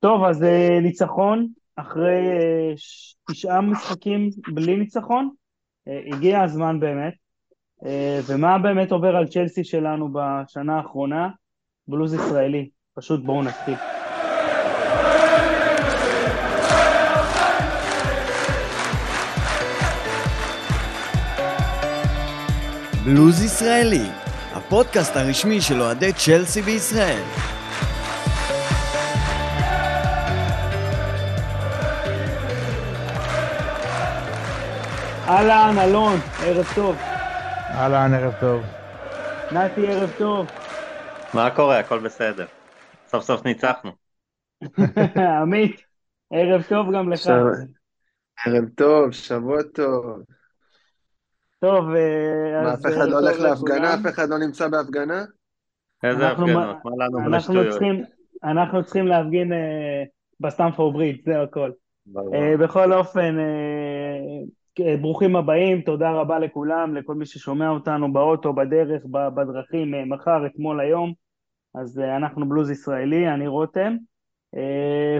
טוב, אז uh, ניצחון אחרי uh, תשעה משחקים בלי ניצחון, uh, הגיע הזמן באמת. ומה באמת עובר על צ'לסי שלנו בשנה האחרונה? בלוז ישראלי. פשוט בואו נתחיל. בלוז ישראלי, הפודקאסט הרשמי של אוהדי צ'לסי בישראל. אהלן, אלון, ערב טוב. אהלן, ערב טוב. נתי, ערב טוב. מה קורה? הכל בסדר. סוף סוף ניצחנו. עמית, ערב טוב גם לך. ערב טוב, שבוע טוב. טוב, אה, מה, אף אחד לא הולך להפגנה? אף אחד לא נמצא בהפגנה? איזה הפגנות? מה לנו ולשטויות? אנחנו צריכים להפגין אה, בסטמפורד בריד, זה הכל. אה, בכל אופן, ברוכים הבאים, תודה רבה לכולם, לכל מי ששומע אותנו באוטו, בדרך, בדרכים, מחר, אתמול, היום. אז אנחנו בלוז ישראלי, אני רותם.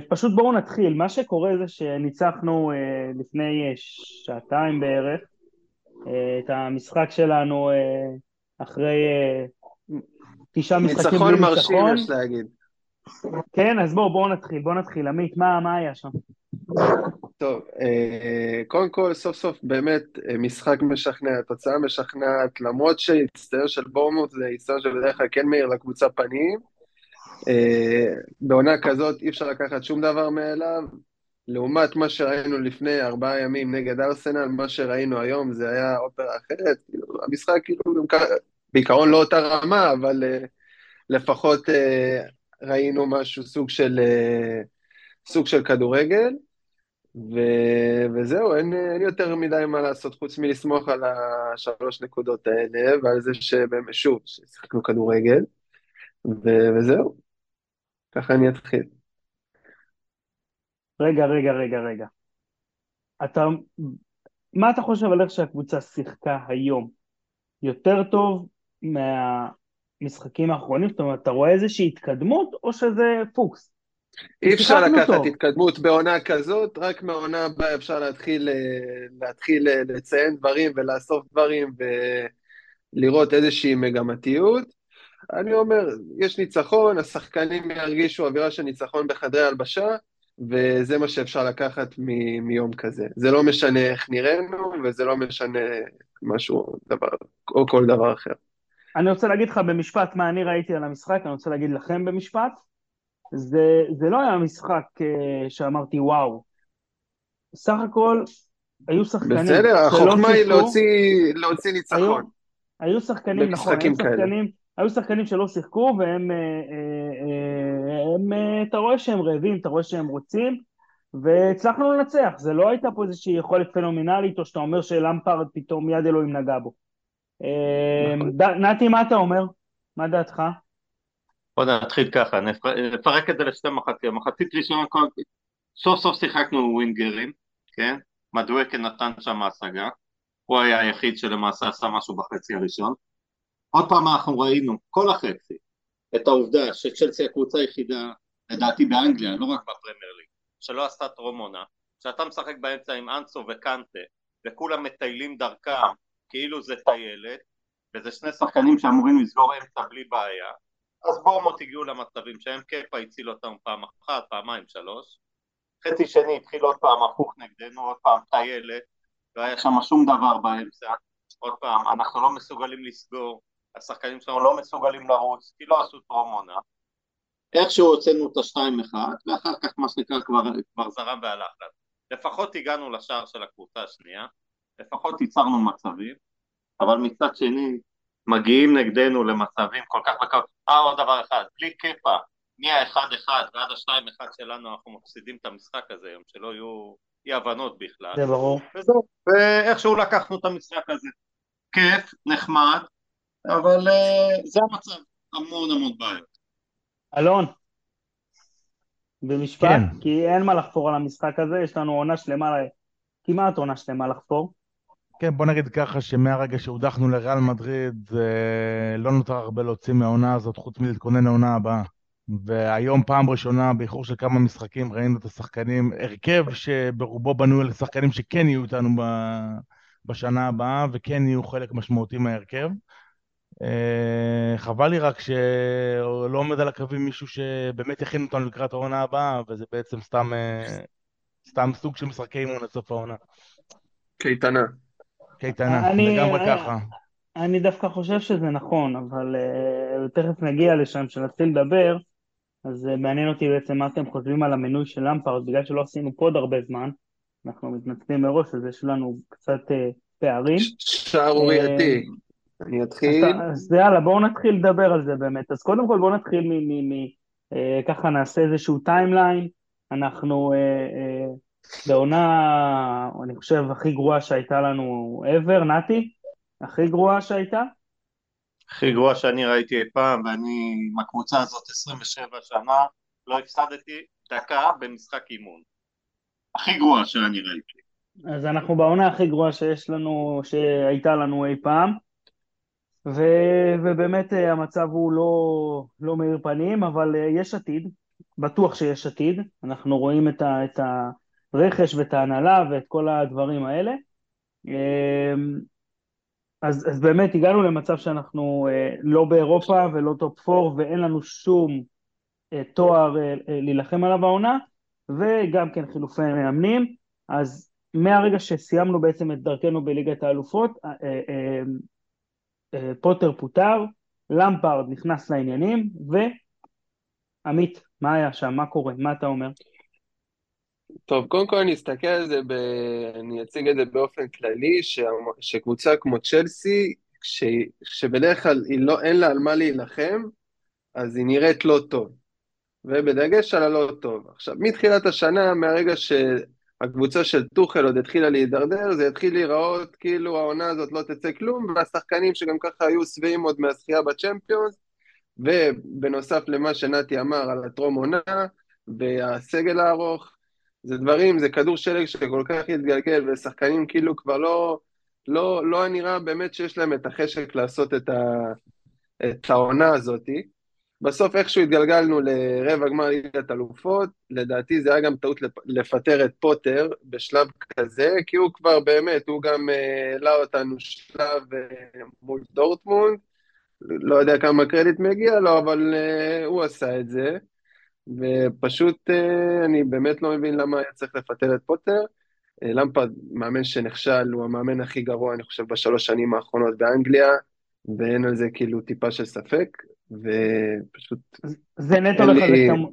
פשוט בואו נתחיל. מה שקורה זה שניצחנו לפני שעתיים בערך, את המשחק שלנו אחרי תשעה משחקים בלי ניצחון. ניצחון מרשים, יש להגיד. כן, אז בואו, בואו נתחיל, בואו נתחיל. עמית, מה, מה היה שם? טוב, אה, קודם כל, סוף סוף באמת אה, משחק משכנע, תוצאה משכנעת, למרות שהצטייר של בורמוט זה הצטייר שבדרך כלל כן מאיר לקבוצה פנים. אה, בעונה כזאת אי אפשר לקחת שום דבר מאליו. לעומת מה שראינו לפני ארבעה ימים נגד ארסנל, מה שראינו היום זה היה אופרה אחרת. כאילו, המשחק כאילו, בעיקרון לא אותה רמה, אבל לפחות ראינו משהו, סוג של, סוג של כדורגל. ו... וזהו, אין, אין יותר מדי מה לעשות חוץ מלסמוך על השלוש נקודות האלה ועל זה שבאמת, שוב, ששיחקנו כדורגל, ו... וזהו, ככה אני אתחיל. רגע, רגע, רגע, רגע. אתה, מה אתה חושב על איך שהקבוצה שיחקה היום? יותר טוב מהמשחקים האחרונים? זאת אומרת, אתה רואה איזושהי התקדמות או שזה פוקס? אי אפשר לקחת טוב. התקדמות בעונה כזאת, רק מהעונה הבאה אפשר להתחיל, אה, להתחיל אה, לציין דברים ולאסוף דברים ולראות איזושהי מגמתיות. אני אומר, יש ניצחון, השחקנים ירגישו אווירה של ניצחון בחדרי הלבשה, וזה מה שאפשר לקחת מ- מיום כזה. זה לא משנה איך נראינו, וזה לא משנה משהו, דבר, או כל דבר אחר. אני רוצה להגיד לך במשפט מה אני ראיתי על המשחק, אני רוצה להגיד לכם במשפט. זה, זה לא היה משחק uh, שאמרתי וואו. סך הכל היו שחקנים בסדר, החוכמה היא להוציא, להוציא ניצחון. היו, היו שחקנים, נכון, היו שחקנים, היו שחקנים שלא שיחקו והם, אה, אה, הם, אתה רואה שהם רעבים, אתה רואה שהם רוצים והצלחנו לנצח, זה לא הייתה פה איזושהי יכולת פנומנלית או שאתה אומר שלמפרד פתאום יד אלוהים נגע בו. נכון. נתי, מה אתה אומר? מה דעתך? בוא נתחיל ככה, נפרק את זה לשתי מחציות. מחצית ראשונה, סוף סוף שיחקנו ווינגרים, כן? מדואקה נתן שם השגה, הוא היה היחיד שלמעשה עשה משהו בחצי הראשון. עוד פעם אנחנו ראינו, כל החצי, את העובדה שצ'לסי הקבוצה היחידה, לדעתי באנגליה, לא רק בפרמייר ליג, שלא עשתה טרום עונה, שאתה משחק באמצע עם אנסו וקנטה, וכולם מטיילים דרכם כאילו זה טיילת, וזה שני שחקנים שאמורים לסגור אמצע בלי בעיה, אז בורמוט הגיעו למצבים שהם קפה הציל אותם פעם אחת, פעמיים, שלוש. חצי שני התחיל עוד פעם הפוך נגדנו, עוד פעם טיילת, לא היה שם שום דבר באמצע. עוד פעם, אנחנו לא מסוגלים לסגור, השחקנים שלנו לא מסוגלים לרוץ, כי לא עשו טרום עונה. איכשהו הוצאנו את השתיים אחד, ואחר כך מה שנקרא כבר, כבר זרם והלך לנו. לפחות הגענו לשער של הקבוצה השנייה, לפחות ייצרנו מצבים, אבל מצד שני, מגיעים נגדנו למצבים כל כך בקרוב. אה, עוד דבר אחד, בלי קפה, מה-1-1 ועד ה-2-1 שלנו אנחנו מפסידים את המשחק הזה היום, שלא יהיו אי הבנות בכלל. זה ברור. וזהו, ואיכשהו לקחנו את המשחק הזה. כיף, נחמד, אבל uh, זה המצב, המון המון בעיות. אלון, במשפט, כן. כי אין מה לחפור על המשחק הזה, יש לנו עונה שלמה, כמעט עונה שלמה לחפור. כן, בוא נגיד ככה שמהרגע שהודחנו לריאל מדריד, לא נותר הרבה להוציא מהעונה הזאת, חוץ מלהתכונן לעונה הבאה. והיום פעם ראשונה, באיחור של כמה משחקים, ראינו את השחקנים, הרכב שברובו בנוי על שחקנים שכן יהיו איתנו בשנה הבאה, וכן יהיו חלק משמעותי מההרכב. אה, חבל לי רק שלא עומד על הקווים מישהו שבאמת יכין אותנו לקראת העונה הבאה, וזה בעצם סתם, אה, סתם סוג של משחקי אימון עד סוף העונה. קייטנה. קייטנה, לגמרי ככה. אני דווקא חושב שזה נכון, אבל uh, תכף נגיע לשם, כשנתחיל לדבר, אז uh, מעניין אותי בעצם מה אתם חושבים על המינוי של למפרד, בגלל שלא עשינו פוד הרבה זמן, אנחנו מתנצלים מראש, אז יש לנו קצת uh, פערים. שערורייתי. Uh, אני אתחיל. אז יאללה, בואו נתחיל לדבר על זה באמת. אז קודם כל בואו נתחיל מ... מ, מ אה, ככה נעשה איזשהו timeline. אנחנו אה, אה, בעונה, אני חושב, הכי גרועה שהייתה לנו ever, נתי? הכי גרועה שהייתה? הכי גרועה שאני ראיתי אי פעם, ואני עם הקבוצה הזאת 27 שנה, לא הפסדתי דקה במשחק אימון. הכי גרועה שאני ראיתי. אז אנחנו בעונה הכי גרועה שיש לנו, שהייתה לנו אי פעם. ו, ובאמת אה, המצב הוא לא, לא מאיר פנים, אבל אה, יש עתיד, בטוח שיש עתיד, אנחנו רואים את, ה, את הרכש ואת ההנהלה ואת כל הדברים האלה. אמ, אז, אז באמת הגענו למצב שאנחנו אה, לא באירופה ולא top 4 ואין לנו שום תואר להילחם עליו העונה, וגם כן חילופי מאמנים, אז מהרגע שסיימנו בעצם את דרכנו בליגת האלופות, אה, פוטר פוטר, למפרד נכנס לעניינים, ועמית, מה היה שם? מה קורה? מה אתה אומר? טוב, קודם כל אני אסתכל על זה, ב... אני אציג את זה באופן כללי, ש... שקבוצה כמו צ'לסי, ש... שבדרך כלל לא... אין לה על מה להילחם, אז היא נראית לא טוב. ובדגש על הלא טוב. עכשיו, מתחילת השנה, מהרגע ש... הקבוצה של טוחל עוד התחילה להידרדר, זה יתחיל להיראות כאילו העונה הזאת לא תצא כלום, והשחקנים שגם ככה היו שבעים עוד מהזכייה בצ'מפיונס, ובנוסף למה שנתי אמר על הטרום עונה, והסגל הארוך, זה דברים, זה כדור שלג שכל כך התגלגל, ושחקנים כאילו כבר לא, לא, לא נראה באמת שיש להם את החשק לעשות את, ה, את העונה הזאתי. בסוף איכשהו התגלגלנו לרבע גמר ליגת אלופות, לדעתי זה היה גם טעות לפטר את פוטר בשלב כזה, כי הוא כבר באמת, הוא גם אה, העלה אותנו שלב uh, מול דורטמונד, לא יודע כמה קרדיט מגיע לו, אבל uh, הוא עשה את זה, ופשוט uh, אני באמת לא מבין למה היה צריך לפטר את פוטר. Uh, למפרד, מאמן שנכשל, הוא המאמן הכי גרוע, אני חושב, בשלוש שנים האחרונות באנגליה, ואין על זה כאילו טיפה של ספק. ופשוט... זה נטו לחזק לי... את המ...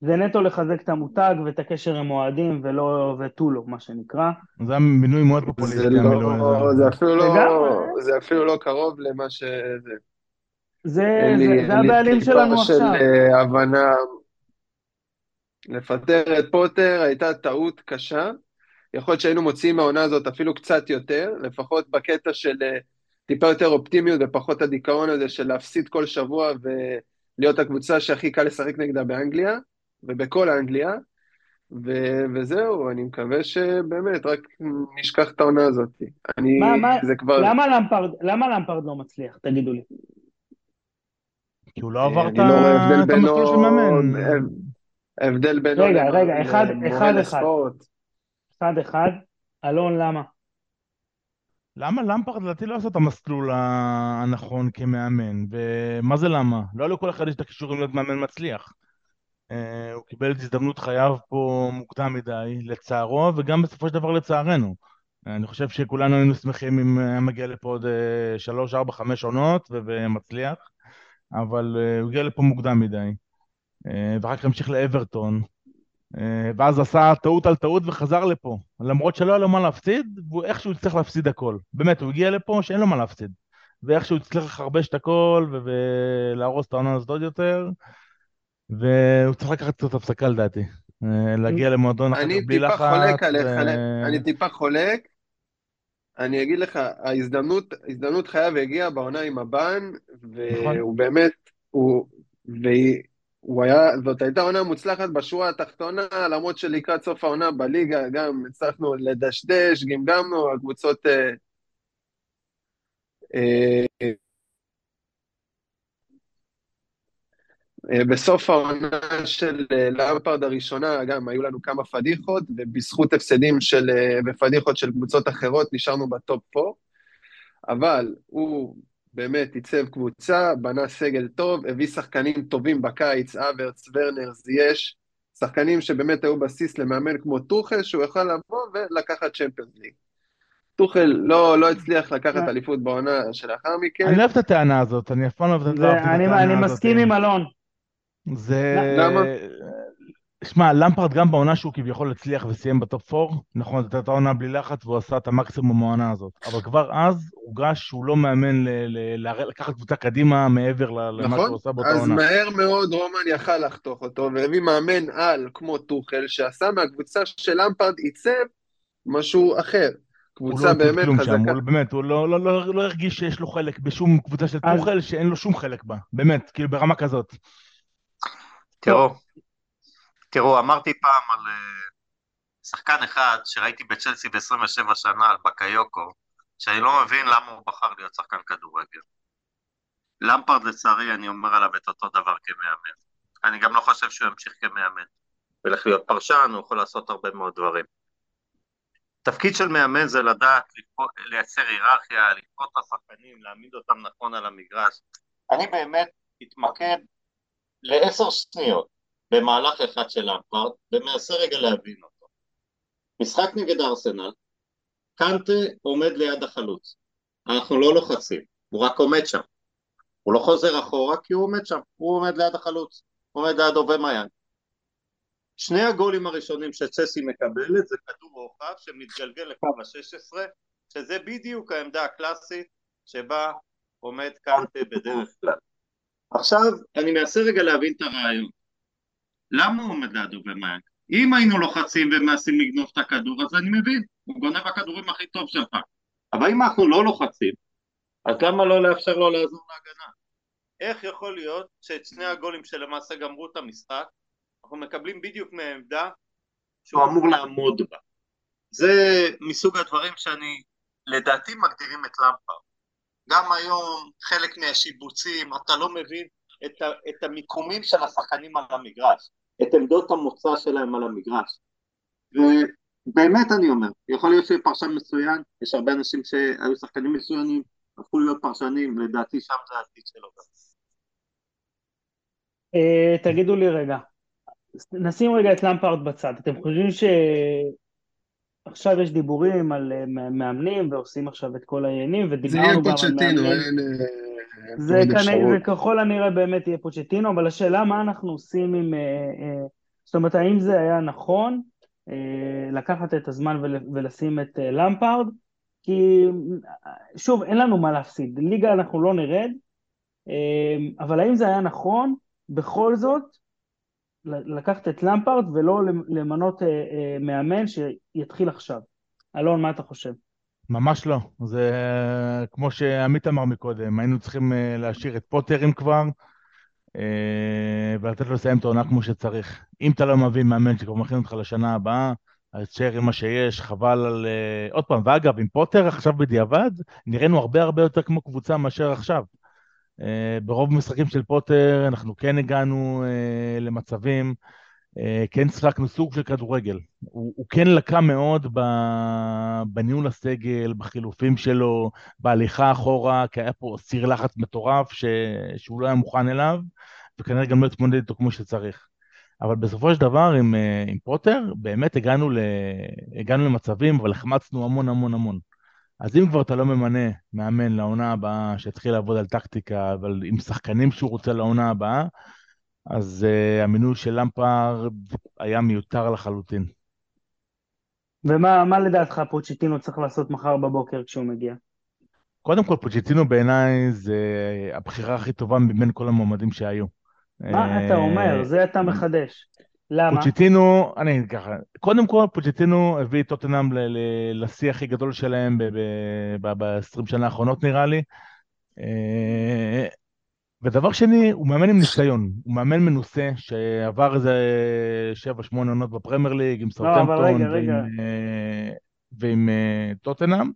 זה נטו לחזק את המותג ואת הקשר עם אוהדים ולא ותו לא, מה שנקרא. זה היה מינוי מאוד פופוליסטי. זה, לא, זה, אפילו לא, זה אפילו לא קרוב למה ש... זה, זה, זה הבעלים שלנו עכשיו. אין לי טיפה של הבנה. לפטר את פוטר הייתה טעות קשה. יכול להיות שהיינו מוציאים מהעונה הזאת אפילו קצת יותר, לפחות בקטע של טיפה יותר אופטימיות ופחות הדיכאון הזה של להפסיד כל שבוע ולהיות הקבוצה שהכי קל לשחק נגדה באנגליה ובכל אנגליה. ו- וזהו, אני מקווה שבאמת רק נשכח את העונה הזאת. אני, מה, מה, זה כבר... למה למפרד, למה למפרד לא מצליח? תגידו לי. כי הוא לא עבר את לא המסלול של מאמן. ההבדל בינו... רגע, רגע, אחד, אחד, אחד. אחד, אחד. אלון, למה? למה למפרד לדעתי לא עשה את המסלול הנכון כמאמן? ומה זה למה? לא לכל אחד יש את הכישורים להיות מאמן מצליח. אה, הוא קיבל את הזדמנות חייו פה מוקדם מדי, לצערו, וגם בסופו של דבר לצערנו. אני חושב שכולנו היינו שמחים אם היה מגיע לפה עוד אה, שלוש, ארבע, חמש עונות ומצליח, אבל אה, הוא הגיע לפה מוקדם מדי. ואחר כך המשיך לאברטון, אה, ואז עשה טעות על טעות וחזר לפה, למרות שלא היה לו מה להפסיד, והוא איכשהו הצליח להפסיד הכל. באמת, הוא הגיע לפה שאין לו מה להפסיד. ואיכשהו הצליח לחרבש את הכל ולהרוס את העונה הזאת עוד יותר, והוא צריך לקחת קצת הפסקה לדעתי. אה, להגיע למועדון אחר כך בלי לחץ. אני טיפה חולק עליך, אני טיפה חולק. אני אגיד לך, ההזדמנות, הזדמנות חייו הגיעה בעונה עם הבן, נכון. והוא באמת, הוא, והיא, הוא היה, זאת הייתה עונה מוצלחת בשורה התחתונה, למרות שלקראת סוף העונה בליגה גם הצלחנו לדשדש, גמגמנו, הקבוצות... אה, אה, אה, בסוף העונה של אה, למפרד הראשונה, גם היו לנו כמה פדיחות, ובזכות הפסדים של, אה, ופדיחות של קבוצות אחרות נשארנו בטופ 4, אבל הוא באמת עיצב קבוצה, בנה סגל טוב, הביא שחקנים טובים בקיץ, אברץ, ורנר, זייש, שחקנים שבאמת היו בסיס למאמן כמו טוחל, שהוא יכול לבוא ולקחת צ'מפיונס ליג. טוחל לא, לא הצליח לקחת אליפות בעונה שלאחר מכן. אני אוהב את הטענה הזאת, אני אף פעם לא אוהב את הטענה הזאת. אני מסכים עם אלון. זה... למה? שמע, למפרד גם בעונה שהוא כביכול הצליח וסיים בטופ 4, נכון, זו הייתה עונה בלי לחץ והוא עשה את המקסימום מהעונה הזאת, אבל כבר אז הורגש שהוא לא מאמן לקחת קבוצה קדימה מעבר למה נכון? שהוא עשה באותה אז עונה. מהר מאוד רומן יכל לחתוך אותו, והביא מאמן על כמו טוחל, שעשה מהקבוצה של למפרד עיצב משהו אחר. הוא קבוצה לא באמת כלום חזקה. שם, הוא באמת, הוא לא, לא, לא, לא הרגיש שיש לו חלק בשום קבוצה של אז- טוחל שאין לו שום חלק בה, באמת, כאילו ברמה כזאת. תראו, תראו, אמרתי פעם על אה, שחקן אחד שראיתי בצ'לסי ב-27 שנה, על בקיוקו, שאני לא מבין למה הוא בחר להיות שחקן כדורגל. למפרד לצערי, אני אומר עליו את אותו דבר כמאמן. אני גם לא חושב שהוא ימשיך כמאמן. הוא ילך להיות פרשן, הוא יכול לעשות הרבה מאוד דברים. תפקיד של מאמן זה לדעת לייצר היררכיה, לפרוט את השחקנים, להעמיד אותם נכון על המגרש. אני באמת אתמקד לעשר שניות במהלך אחד של למפרד, ומנסה רגע להבין אותו. משחק נגד ארסנל, קנטה עומד ליד החלוץ. אנחנו לא לוחצים, הוא רק עומד שם. הוא לא חוזר אחורה כי הוא עומד שם, הוא עומד ליד החלוץ, הוא עומד ליד אובמה שני הגולים הראשונים שצסי מקבלת זה כדור רוחב שמתגלגל לקו ה-16, שזה בדיוק העמדה הקלאסית שבה עומד קנטה בדרך כלל. עכשיו אני מנסה רגע להבין את הרעיון. למה הוא ליד אובמה אם היינו לוחצים ומנסים לגנוב את הכדור, אז אני מבין, הוא גונב הכדורים הכי טוב שלך. אבל אם אנחנו לא לוחצים, אז למה לא לאפשר לו לעזור להגנה? איך יכול להיות שאת שני הגולים שלמעשה גמרו את המשחק, אנחנו מקבלים בדיוק מהעמדה שהוא אמור לעמוד בה. זה מסוג הדברים שאני לדעתי מגדירים את למפרד. גם היום חלק מהשיבוצים, אתה לא מבין את, ה, את המיקומים של השחקנים על המגרש, את עמדות המוצא שלהם על המגרש. ובאמת אני אומר, יכול להיות שיהיה פרשן מצוין, יש הרבה אנשים שהיו שחקנים מצוינים, הפכו להיות פרשנים, לדעתי שם זה העתיד שלו גם. אה, תגידו לי רגע, נשים רגע את למפרד בצד. אתם חושבים שעכשיו יש דיבורים על אה, מאמנים ועושים עכשיו את כל העניינים, זה יהיה ודיברנו גם על פוצ'טינו, מאמנים. אין אה, זה עוד כנראה, אפשרות. זה ככל הנראה באמת יהיה פוצ'טינו, אבל השאלה מה אנחנו עושים עם... אה, אה, זאת אומרת, האם זה היה נכון אה, לקחת את הזמן ול, ולשים את למפרד? כי שוב, אין לנו מה להפסיד. ליגה אנחנו לא נרד, אבל האם זה היה נכון בכל זאת לקחת את למפרד ולא למנות מאמן שיתחיל עכשיו? אלון, מה אתה חושב? ממש לא. זה כמו שעמית אמר מקודם, היינו צריכים אה, להשאיר את פוטר אם כבר, אה, ולתת לו לסיים את העונה כמו שצריך. אם אתה לא מביא מאמן שכבר מכין אותך לשנה הבאה, אז תשאר עם מה שיש, חבל על... אה, עוד פעם, ואגב, עם פוטר עכשיו בדיעבד, נראינו הרבה הרבה יותר כמו קבוצה מאשר עכשיו. אה, ברוב המשחקים של פוטר אנחנו כן הגענו אה, למצבים, אה, כן שיחקנו סוג של כדורגל. הוא, הוא כן לקה מאוד בניהול הסגל, בחילופים שלו, בהליכה אחורה, כי היה פה סיר לחץ מטורף ש, שהוא לא היה מוכן אליו, וכנראה גם לא התמודד איתו כמו שצריך. אבל בסופו של דבר עם, אה, עם פוטר, באמת הגענו, ל, הגענו למצבים, אבל החמצנו המון המון המון. אז אם כבר אתה לא ממנה מאמן לעונה הבאה, שיתחיל לעבוד על טקטיקה, אבל עם שחקנים שהוא רוצה לעונה הבאה, אז uh, המינוי של למפרד היה מיותר לחלוטין. ומה מה לדעתך פוצ'טינו צריך לעשות מחר בבוקר כשהוא מגיע? קודם כל, פוצ'טינו בעיניי זה הבחירה הכי טובה מבין כל המועמדים שהיו. מה אתה אומר? זה אתה מחדש. למה? פוצ'טינו, אני אגיד ככה, קודם כל פוצ'טינו הביא את טוטנאם לשיא הכי גדול שלהם ב-20 שנה האחרונות נראה לי. ודבר שני, הוא מאמן עם ניסיון, הוא מאמן מנוסה שעבר איזה 7-8 עונות בפרמייר ליג עם לא, רגע. ועם, אה, ועם אה, טוטנאם,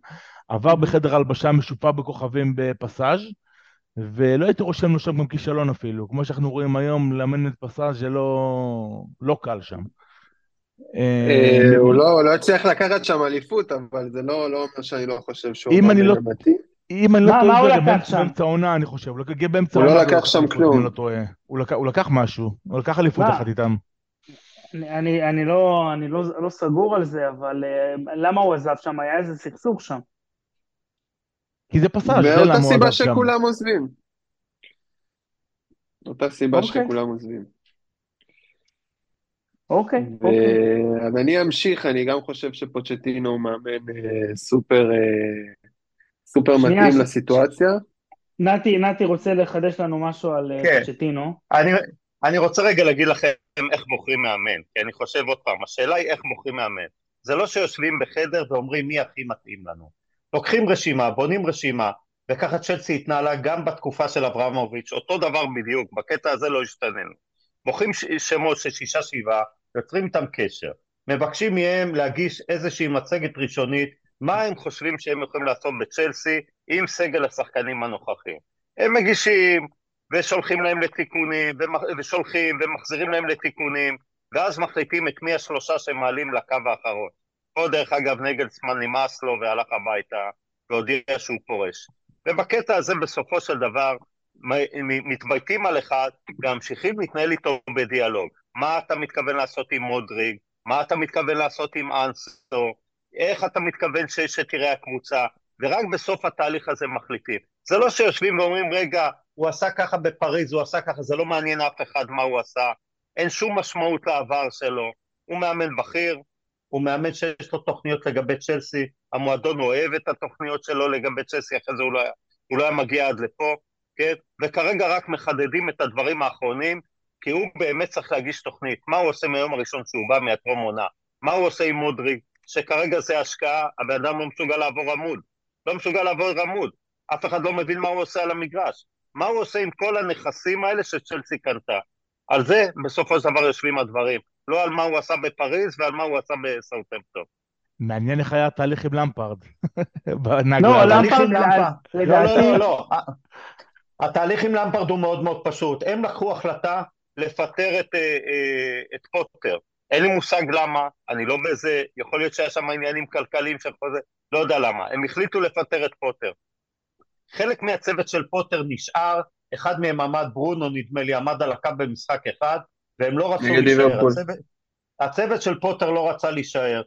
עבר בחדר הלבשה משופע בכוכבים בפסאז' ולא הייתי רושם לו שם גם כישלון אפילו. כמו שאנחנו רואים היום, לאמן את פסאז' זה לא, לא קל שם. אה, הוא לא, לא הצליח לקחת שם אליפות, אבל זה לא, לא אומר שאני לא חושב שהוא אם אני לא... אם אני לא טועה, הוא לקח שם? באמצע העונה, אני חושב. הוא הגיע באמצע העונה. הוא לא לקח שם כלום. הוא לקח משהו, הוא לקח אליפות אחת איתם. אני, אני, לא, אני לא, לא סגור על זה, אבל uh, למה הוא עזב שם? היה איזה סכסוך שם. כי זה פסאז', זה למה הוא עזב שם. מאותה סיבה שכולם עוזבים. אותה סיבה okay. אוקיי. שכולם עוזבים. אוקיי, אוקיי. אז אני אמשיך, אני גם חושב שפוצ'טינו הוא מאמן uh, סופר, uh, סופר מתאים ש... לסיטואציה. נתי, נתי רוצה לחדש לנו משהו על כן. פוצ'טינו. אני, אני רוצה רגע להגיד לכם איך בוחרים מאמן, כי אני חושב עוד פעם, השאלה היא איך בוחרים מאמן. זה לא שיושבים בחדר ואומרים מי הכי מתאים לנו. לוקחים רשימה, בונים רשימה, וככה צ'לסי התנהלה גם בתקופה של אברמוביץ', אותו דבר בדיוק, בקטע הזה לא השתננו. בוחרים שמות של שישה שבעה, יוצרים איתם קשר, מבקשים מהם להגיש איזושהי מצגת ראשונית, מה הם חושבים שהם יכולים לעשות בצ'לסי עם סגל השחקנים הנוכחים. הם מגישים, ושולחים להם לתיקונים, ושולחים ומחזירים להם לתיקונים, ואז מחליטים את מי השלושה שמעלים לקו האחרון. פה דרך אגב נגלסמן נמאס לו והלך הביתה והודיע שהוא פורש. ובקטע הזה בסופו של דבר מתבייתים על אחד וממשיכים להתנהל איתו בדיאלוג. מה אתה מתכוון לעשות עם מודריג? מה אתה מתכוון לעשות עם אנסו? איך אתה מתכוון שתראה הקבוצה? ורק בסוף התהליך הזה מחליטים. זה לא שיושבים ואומרים, רגע, הוא עשה ככה בפריז, הוא עשה ככה, זה לא מעניין אף אחד מה הוא עשה, אין שום משמעות לעבר שלו, הוא מאמן בכיר, הוא מאמן שיש לו תוכניות לגבי צ'לסי, המועדון אוהב את התוכניות שלו לגבי צ'לסי, אחרי זה הוא לא, הוא לא היה מגיע עד לפה, כן? וכרגע רק מחדדים את הדברים האחרונים, כי הוא באמת צריך להגיש תוכנית. מה הוא עושה מהיום הראשון שהוא בא מהטרום עונה? מה הוא עושה עם מודריג? שכרגע זה השקעה, הבן אדם לא מסוגל לעבור עמוד. לא מסוגל לעבור עמוד. אף אחד לא מבין מה הוא עושה על המגרש. מה הוא עושה עם כל הנכסים האלה שצ'לסי קנתה. על זה בסופו של דבר יושבים הדברים, לא על מה הוא עשה בפריז ועל מה הוא עשה בסאוטמפטון. מעניין איך היה התהליך עם למפרד. לא, למפרד, לא, לא, לא, לא. התהליך עם למפרד הוא מאוד מאוד פשוט. הם לקחו החלטה לפטר את, אה, אה, את פוטר. אין לי מושג למה, אני לא באיזה, יכול להיות שהיה שם עניינים כלכליים של חוזה, לא יודע למה. הם החליטו לפטר את פוטר. חלק מהצוות של פוטר נשאר, אחד מהם עמד, ברונו נדמה לי, עמד על הקו במשחק אחד, והם לא רצו להישאר. הצוות, הצוות של פוטר לא רצה להישאר.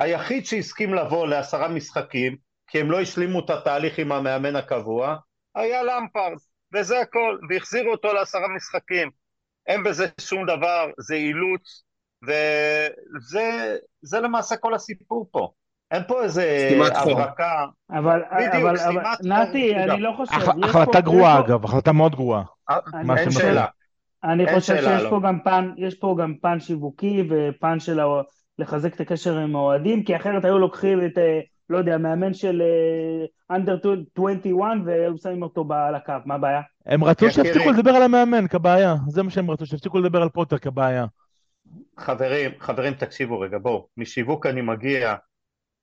היחיד שהסכים לבוא לעשרה משחקים, כי הם לא השלימו את התהליך עם המאמן הקבוע, היה למפרד, וזה הכל, והחזירו אותו לעשרה משחקים. אין בזה שום דבר, זה אילוץ, וזה למעשה כל הסיפור פה. אין פה איזה הברקה. אבל, בדיוק, אבל, נתי, אני לא חושב... החלטה גרועה אגב, החלטה מאוד גרועה. אה, אין שאלה. אני חושב שיש פה גם פן, יש פה גם פן שיווקי ופן של לחזק את הקשר עם האוהדים, כי אחרת היו לוקחים את, אה, לא יודע, מאמן של אנדר uh, 21 והיו שמים אותו על הקו, מה הבעיה? הם רצו שיפסיקו לדבר על המאמן כבעיה, זה מה שהם רצו, שיפסיקו לדבר על פוטר כבעיה. חברים, חברים תקשיבו רגע, בואו, משיווק אני מגיע,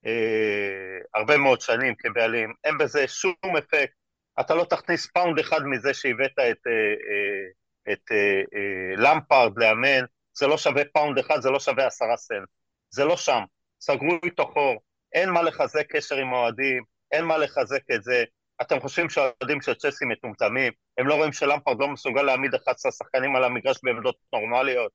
אה, הרבה מאוד שנים כבעלים, אין בזה שום אפקט. אתה לא תכניס פאונד אחד מזה שהבאת את, אה, אה, את אה, אה, למפארד לאמן, זה לא שווה פאונד אחד, זה לא שווה עשרה סנט. זה לא שם. סגרו איתו חור, אין מה לחזק קשר עם האוהדים, אין מה לחזק את זה. אתם חושבים שהאוהדים של צ'סי מטומטמים? הם לא רואים שלמפרד לא מסוגל להעמיד 11 שחקנים על המגרש בעמדות נורמליות?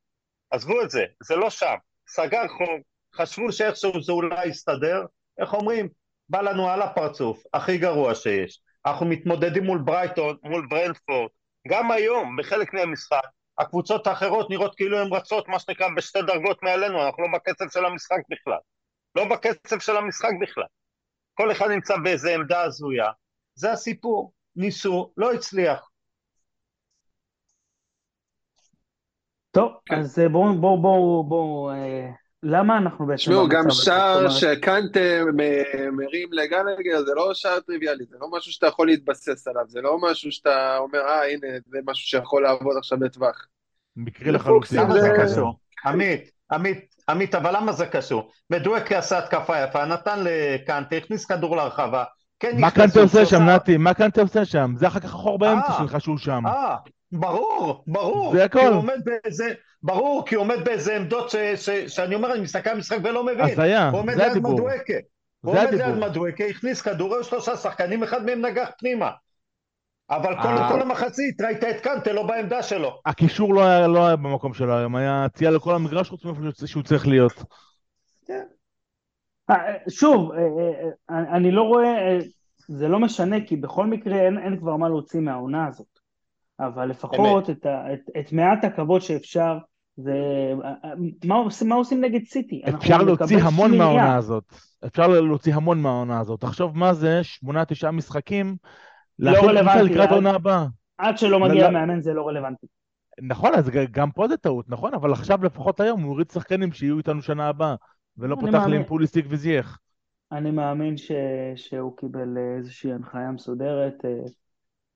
עזבו את זה, זה לא שם. סגר חור, חשבו שאיכשהו זה אולי יסתדר, איך אומרים? בא לנו על הפרצוף, הכי גרוע שיש. אנחנו מתמודדים מול ברייטון, מול ברנדפורד. גם היום, בחלק מהמשחק, הקבוצות האחרות נראות כאילו הן רצות, מה שנקרא, בשתי דרגות מעלינו, אנחנו לא בקצב של המשחק בכלל. לא בקצב של המשחק בכלל. כל אחד נמצא באיזה עמדה הזויה. זה הסיפור. ניסו, לא הצליח. טוב, אז בואו בואו בואו בואו למה אנחנו בעצם... תשמעו, גם שער שקנטה מרים לגלגר זה לא שער טריוויאלי, זה לא משהו שאתה יכול להתבסס עליו, זה לא משהו שאתה אומר, אה, הנה, זה משהו שיכול לעבוד עכשיו בטווח. מקרי לחלוטין. למה זה קשור? עמית, עמית, עמית, אבל למה זה קשור? מדואקי עשה התקפה יפה, נתן לקנטה, הכניס כדור להרחבה, כן מה אתה עושה שם, נתי? מה אתה עושה שם? זה אחר כך החור באמצע אה. שלך שהוא שם. ברור, ברור. זה הכל. כי הוא עומד באיזה, ברור, כי הוא עומד באיזה עמדות ש, ש, שאני אומר, אני מסתכל על המשחק ולא מבין. הזיה, הוא עומד זה ליד הדיבור. מדואקה. הוא עומד ליד. מדואקה, הכניס כדור, היו שלושה שחקנים, אחד מהם נגח פנימה. אבל כל, אה. כל המחצית, ראית את קנטה לא בעמדה שלו. הקישור לא היה, לא היה במקום שלו היום, היה צייה לכל המגרש חוץ מאיפה שהוא- צריך להיות. אה, שוב, אה, אה, אה, אני לא רואה, אה, זה לא משנה, כי בכל מקרה אין, אין כבר מה להוציא מהעונה הזאת. אבל לפחות את, ה, את, את מעט הכבוד שאפשר, זה... אה, אה, מה, עושים- מה עושים נגד סיטי? אפשר להוציא המון שמינייה. מהעונה הזאת. אפשר להוציא המון מהעונה הזאת. תחשוב מה זה, שמונה, תשעה משחקים, קבוצה רלוונטי, לקראת העונה הבאה. עד שלא לא, מגיע לא. מאמן זה לא רלוונטי. נכון, אז גם פה זה טעות, נכון? אבל עכשיו לפחות היום הוא הוריד שחקנים שיהיו איתנו שנה הבאה, ולא פותח לי מאמין. עם פוליסיק וזייח. אני מאמין ש, שהוא קיבל אה, איזושהי הנחיה מסודרת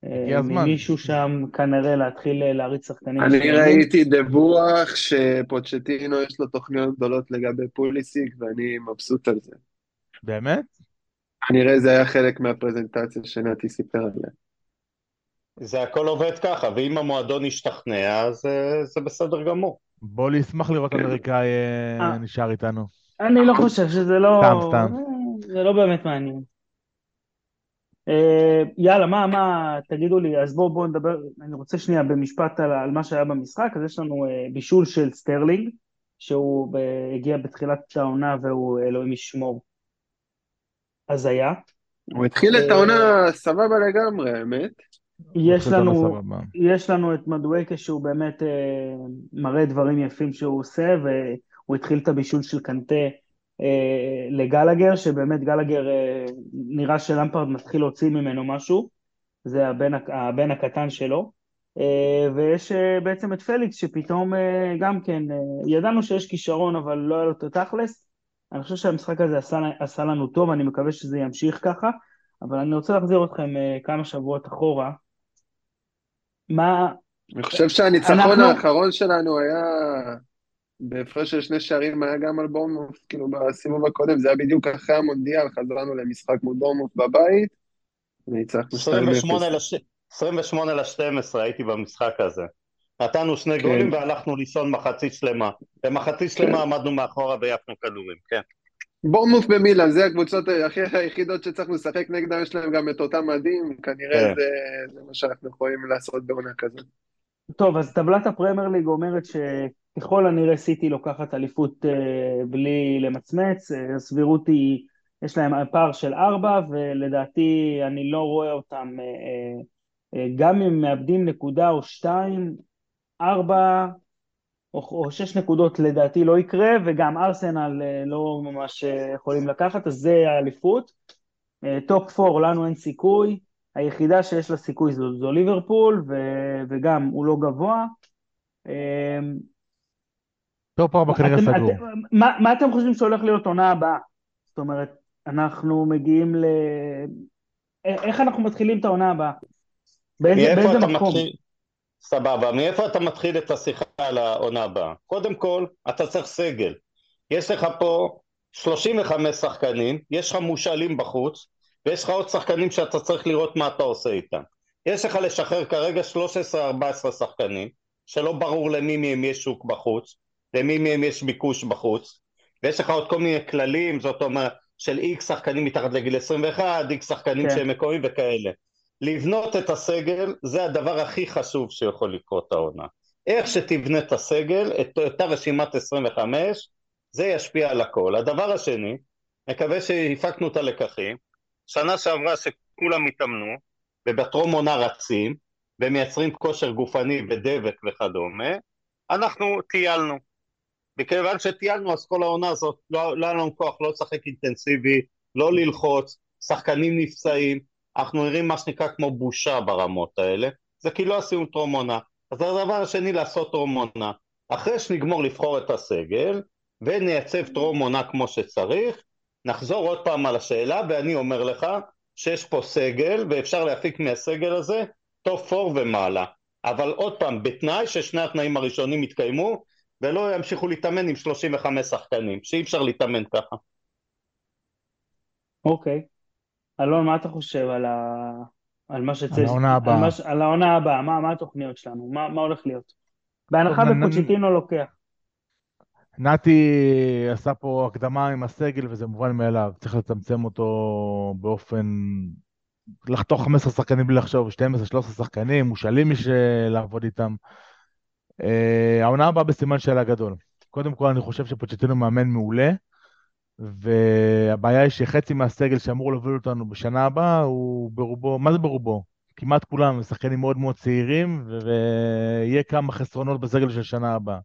אה, הגיע הזמן. ממישהו שם כנראה להתחיל אה, להריץ שחקנים. אני מסוימים. ראיתי דיווח שפוצ'טינו יש לו תוכניות גדולות לגבי פוליסיק ואני מבסוט על זה. באמת? כנראה זה היה חלק מהפרזנטציה שנתי סיפר עליה. זה הכל עובד ככה, ואם המועדון ישתכנע, אז אה, זה בסדר גמור. בוא נשמח לראות כן. אמריקאי. נשאר איתנו. אני לא חושב שזה לא... סתם, סתם. זה לא באמת מעניין. אה, יאללה, מה, מה, תגידו לי, אז בואו בואו נדבר, אני רוצה שנייה במשפט על, על מה שהיה במשחק, אז יש לנו אה, בישול של סטרלינג, שהוא ב, הגיע בתחילת העונה והוא אלוהים ישמור. הזיה. הוא התחיל את אה, העונה סבבה לגמרי, האמת. יש לנו. יש לנו את מדואקה שהוא באמת אה, מראה דברים יפים שהוא עושה, והוא התחיל את הבישול של קנטה לגלגר, שבאמת גלגר אה, נראה שלמפרד מתחיל להוציא ממנו משהו, זה הבן, הבן הקטן שלו, אה, ויש אה, בעצם את פליקס שפתאום אה, גם כן, אה, ידענו שיש כישרון אבל לא היה לו את התכלס, אני חושב שהמשחק הזה עשה, עשה לנו טוב, אני מקווה שזה ימשיך ככה, אבל אני רוצה להחזיר אתכם אה, כמה שבועות אחורה. מה, אני חושב שהניצחון אנחנו- האחרון שלנו היה בהפרש של שני שערים, היה גם על בורנמוף, כאילו בסיבוב הקודם, זה היה בדיוק אחרי המונדיאל, חזרנו למשחק מול בורנמוף בבית, וניצחנו 2-0. 28 לש- 28 ל-12 הייתי במשחק הזה. נתנו שני כן. גולים והלכנו לישון מחצית שלמה. במחצית שלמה עמדנו מאחורה ויפנו כדורים, כן. בורנמוף במילאן, זה הקבוצות היחידות שצריך לשחק נגדם, יש להם גם את אותם מדים, כנראה כן. זה, זה מה שאנחנו יכולים לעשות בעונה כזאת. טוב, אז טבלת הפרמייר ליג אומרת שככל הנראה סיטי לוקחת אליפות אה, בלי למצמץ, אה, הסבירות היא, יש להם פער של ארבע, ולדעתי אני לא רואה אותם, אה, גם אם מאבדים נקודה או שתיים, ארבע או, או שש נקודות לדעתי לא יקרה, וגם ארסנל לא ממש יכולים לקחת, אז זה האליפות. top four, לנו אין סיכוי. היחידה שיש לה סיכוי זו, זו ליברפול, ו, וגם הוא לא גבוה. top ארבע כנראה סגור. מה, מה אתם חושבים שהולך להיות עונה הבאה? זאת אומרת, אנחנו מגיעים ל... איך אנחנו מתחילים את העונה הבאה? באיזה, באיזה מקום? מתחיל? סבבה, מאיפה אתה מתחיל את השיחה על העונה הבאה? קודם כל, אתה צריך סגל. יש לך פה 35 שחקנים, יש לך מושאלים בחוץ, ויש לך עוד שחקנים שאתה צריך לראות מה אתה עושה איתם. יש לך לשחרר כרגע 13-14 שחקנים, שלא ברור למי מהם יש שוק בחוץ, למי מהם יש ביקוש בחוץ, ויש לך עוד כל מיני כללים, זאת אומרת, של איקס שחקנים מתחת לגיל 21, איקס שחקנים כן. שהם מקוריים וכאלה. לבנות את הסגל זה הדבר הכי חשוב שיכול לקרות העונה. איך שתבנה את הסגל, את אותה רשימת 25, זה ישפיע על הכל. הדבר השני, מקווה שהפקנו את הלקחים, שנה שעברה שכולם התאמנו, ובטרום עונה רצים, ומייצרים כושר גופני ודבק וכדומה, אנחנו טיילנו. מכיוון שטיילנו אז כל העונה הזאת לא, לא היה לנו כוח לא לשחק אינטנסיבי, לא ללחוץ, שחקנים נפצעים, אנחנו נראים מה שנקרא כמו בושה ברמות האלה, זה כי לא עשינו טרום עונה. אז הדבר השני לעשות טרום עונה. אחרי שנגמור לבחור את הסגל, ונייצב טרום עונה כמו שצריך, נחזור עוד פעם על השאלה, ואני אומר לך שיש פה סגל, ואפשר להפיק מהסגל הזה top four ומעלה. אבל עוד פעם, בתנאי ששני התנאים הראשונים יתקיימו, ולא ימשיכו להתאמן עם 35 שחקנים, שאי אפשר להתאמן ככה. אוקיי. אלון, מה אתה חושב על, ה... על מה שצריך... על העונה הבאה. על, מש... על העונה הבאה, מה, מה התוכניות שלנו? מה, מה הולך להיות? בהנחה ופוצ'יטינו לוקח. נתי עשה פה הקדמה עם הסגל וזה מובן מאליו, צריך לצמצם אותו באופן... לחתוך 15 שחקנים בלי לחשוב, 12-13 שחקנים, מושאלים מי לעבוד איתם. אה, העונה הבאה בסימן שאלה גדול. קודם כל אני חושב שפוצ'טינו מאמן מעולה, והבעיה היא שחצי מהסגל שאמור להוביל אותנו בשנה הבאה הוא ברובו, מה זה ברובו? כמעט כולם שחקנים מאוד מאוד צעירים, ויהיה כמה חסרונות בסגל של שנה הבאה.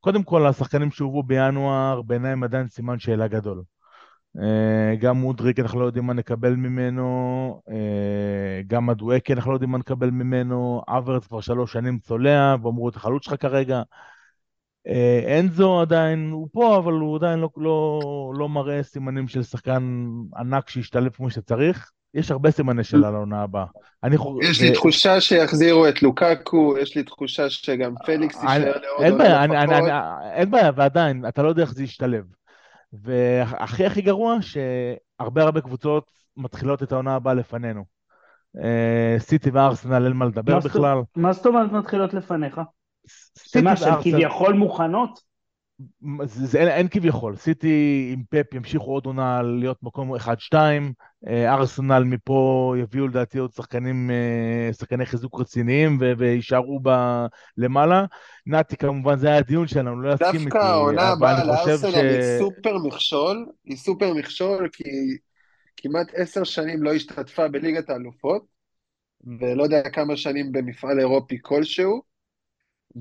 קודם כל, השחקנים שהובאו בינואר, בעיניי הם עדיין סימן שאלה גדול. אה, גם מודריק, אנחנו לא יודעים מה נקבל ממנו, אה, גם מדואקי, אנחנו לא יודעים מה נקבל ממנו, אברץ כבר שלוש שנים צולע, ואמרו את החלוץ שלך כרגע. אה, אנזו עדיין, הוא פה, אבל הוא עדיין לא, לא, לא מראה סימנים של שחקן ענק שהשתלב כמו שצריך. יש הרבה סימני שאלה לעונה הבאה. אני חו- יש לי תחושה שיחזירו את לוקקו, יש לי תחושה שגם פליקס יישאר לעוד אין בעיה, ועדיין, אתה לא יודע איך זה ישתלב. והכי הכי גרוע, שהרבה הרבה קבוצות מתחילות את העונה הבאה לפנינו. אה, סיטי וארסנל, אין מה לדבר בכלל. מה זאת אומרת מתחילות לפניך? סיטי וארסנל, כביכול מוכנות? זה, זה, אין, אין כביכול, סיטי עם פפ ימשיכו עוד עונה להיות מקום 1-2, אה, ארסנל מפה יביאו לדעתי עוד שחקנים, אה, שחקני חיזוק רציניים ו- ויישארו ב- למעלה. נתי כמובן זה היה הדיון שלנו, לא יסכים איתי, דווקא העונה הבאה לארסנל ש... היא סופר מכשול, היא סופר מכשול כי כמעט עשר שנים לא השתתפה בליגת האלופות, ולא יודע כמה שנים במפעל אירופי כלשהו,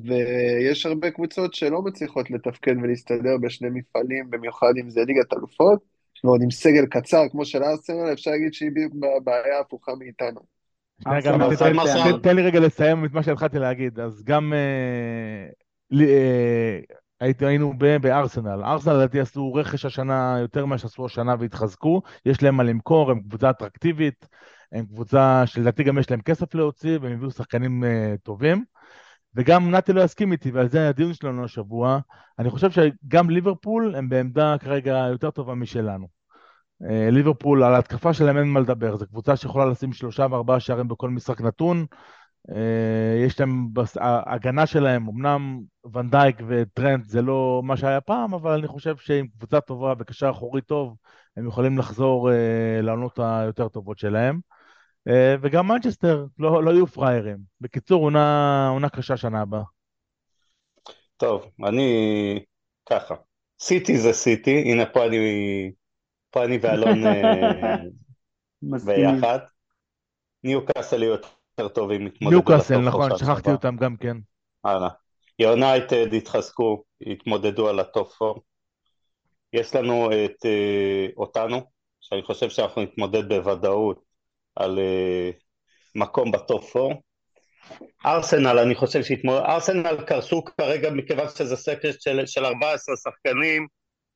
ויש הרבה קבוצות שלא מצליחות לתפקד ולהסתדר בשני מפעלים, במיוחד אם זה ליגת אלופות, ועוד עם סגל קצר כמו של ארסנל, אפשר להגיד שהיא בדיוק בבעיה הפוכה מאיתנו. תן- לי רגע לסיים את מה שהתחלתי להגיד. אז גם אה, אה, היינו בארסנל. ארסנל לדעתי עשו רכש השנה יותר ממה שעשו השנה והתחזקו. יש להם מה למכור, הם קבוצה אטרקטיבית, הם קבוצה שלדעתי גם יש להם כסף להוציא, והם הביאו שחקנים אה, טובים. וגם נתי לא יסכים איתי, ועל זה הדיון שלנו השבוע. אני חושב שגם ליברפול הם בעמדה כרגע יותר טובה משלנו. אה, ליברפול, על ההתקפה שלהם אין מה לדבר, זו קבוצה שיכולה לשים שלושה וארבעה שערים בכל משחק נתון. אה, יש להם, ההגנה שלהם, אמנם ונדייק וטרנד זה לא מה שהיה פעם, אבל אני חושב שעם קבוצה טובה וקשר אחורי טוב, הם יכולים לחזור אה, לעונות היותר טובות שלהם. אה, וגם מנצ'סטר, לא, לא יהיו פראיירים. בקיצור, עונה, עונה קשה שנה הבאה. טוב, אני ככה. סיטי זה סיטי, הנה פה אני, פה אני ואלון אה. ביחד. ניוקאסל יהיו יותר טובים, ניוקאסל, נכון, שכחתי אותם גם כן. הלאה. יונייטד יתחזקו, יתמודדו על ה top 4. יש לנו את אה, אותנו, שאני חושב שאנחנו נתמודד בוודאות על אה, מקום בטופ 4. ארסנל, אני חושב שהתמודד... ארסנל קרסו כרגע מכיוון שזה סקרט של, של 14 שחקנים,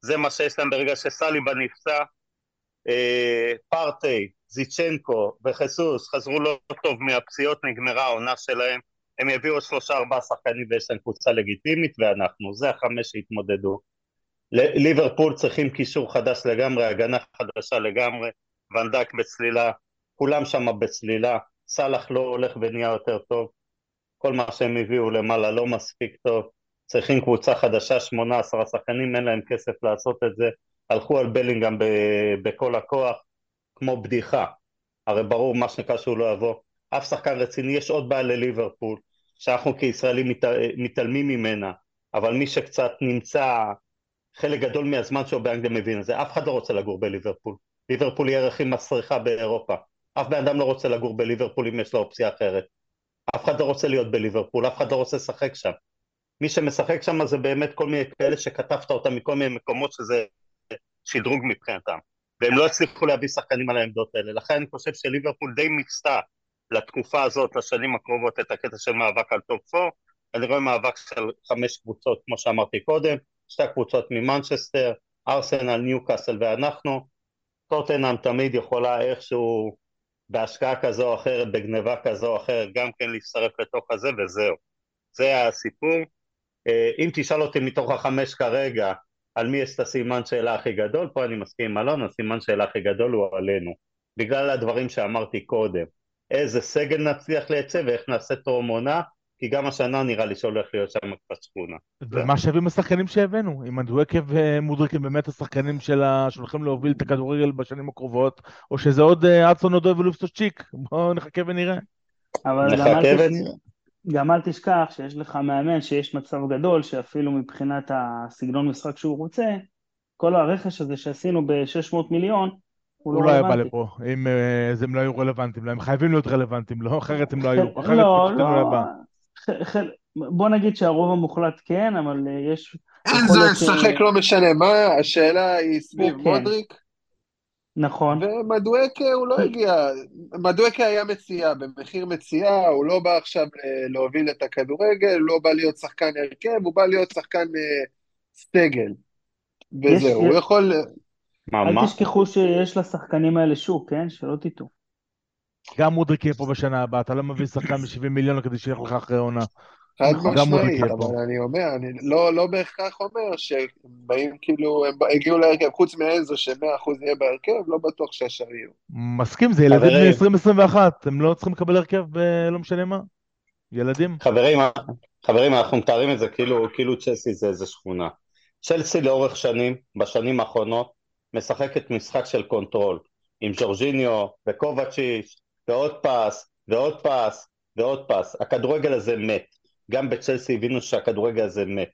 זה מה שיש להם ברגע שסליבה נפצע. אה, פרטי, זיצ'נקו וחיסוס חזרו לא טוב מהפציעות, נגמרה העונה שלהם. הם יביאו שלושה ארבעה שחקנים ויש להם קבוצה לגיטימית ואנחנו, זה החמש שהתמודדו. ליברפול צריכים קישור חדש לגמרי, הגנה חדשה לגמרי, ונדק בצלילה, כולם שם בצלילה, סאלח לא הולך ונהיה יותר טוב, כל מה שהם הביאו למעלה לא מספיק טוב, צריכים קבוצה חדשה, שמונה עשרה שחקנים, אין להם כסף לעשות את זה, הלכו על בלינגהם בכל הכוח, כמו בדיחה, הרי ברור מה שנקרא שהוא לא יבוא, אף שחקן רציני, יש עוד בעיה לליברפול, שאנחנו כישראלים מת, מתעלמים ממנה, אבל מי שקצת נמצא חלק גדול מהזמן שלו באנגליה מבין את זה, אף אחד לא רוצה לגור בליברפול, ליברפול היא ערך הכי מסריחה באירופה, אף בן אדם לא רוצה לגור בליברפול אם יש לו אופציה אחרת, אף אחד לא רוצה להיות בליברפול, אף אחד לא רוצה לשחק שם, מי שמשחק שם זה באמת כל מיני כאלה שכתבת אותם מכל מיני מקומות שזה שדרוג מבחינתם, והם לא הצליחו להביא שחקנים על העמדות האלה, לכן אני חושב שליברפול די מיצתה לתקופה הזאת, לשנים הקרובות, את הקטע של מאבק על top 4, אני רואה מאבק של חמש קבוצות, כמו שאמרתי קודם, שתי קבוצות ממנצ'סטר, ארסנל, ניוקאסל ואנחנו, טוטנאם תמיד יכולה איכשהו בהשקעה כזו או אחרת, בגניבה כזו או אחרת, גם כן להצטרף לתוך הזה וזהו. זה הסיפור. אה, אם תשאל אותי מתוך החמש כרגע, על מי יש את הסימן שאלה הכי גדול, פה אני מסכים עם אלון, הסימן שאלה הכי גדול הוא עלינו. בגלל הדברים שאמרתי קודם. איזה סגל נצליח לייצא ואיך נעשה טרום עונה, כי גם השנה נראה לי שהולך להיות שם קצת שכונה. ומה שווים השחקנים שהבאנו? אם אנדואקה ומודריק הם באמת השחקנים שהולכים להוביל את הכדורגל בשנים הקרובות, או שזה עוד אצון אודוי ולופסוצ'יק? בואו נחכה ונראה. אבל נחכה ונראה. גם אל תשכח שיש לך מאמן שיש מצב גדול שאפילו מבחינת הסגנון משחק שהוא רוצה, כל הרכש הזה שעשינו ב-600 מיליון, הוא לא, לא היה בא לפה, אם אה, הם לא היו רלוונטיים, לא, הם חייבים להיות רלוונטיים, לא? אחרת הם לא היו, אחרת לא, לא, בוא נגיד שהרוב המוחלט כן, אבל אה, יש... אין זה לשחק לא משנה מה, השאלה היא סביב כן. מודריק. נכון. ומדואקה הוא לא הגיע, מדואקה היה מציאה, במחיר מציאה, הוא לא בא עכשיו אה, להוביל את הכדורגל, הוא לא בא להיות שחקן הרכב, הוא בא להיות שחקן סגל. וזהו, הוא יכול... אל תשכחו שיש לשחקנים האלה שוק, כן? שלא תטעו. גם מודריק יהיה פה בשנה הבאה, אתה לא מביא שחקן ב-70 מיליון כדי שילך לך אחרי עונה. חד משמעית, אבל אני אומר, אני לא, לא בהכרח אומר שהם באים כאילו, הם הגיעו להרכב, חוץ מאנזו ש-100% יהיה בהרכב, לא בטוח שהשאר יהיו. מסכים, זה ילדים מ-2021, הם לא צריכים לקבל הרכב לא משנה מה. ילדים. חברים, חברים, אנחנו מתארים את זה כאילו, כאילו צ'לסי זה איזה שכונה. צ'לסי לאורך שנים, בשנים האחרונות, משחקת משחק של control, עם ג'ורג'יניו וקובצ'יש, ועוד pass, ועוד pass, ועוד pass. הכדורגל הזה מת. גם בצ'לסי הבינו שהכדורגל הזה מת.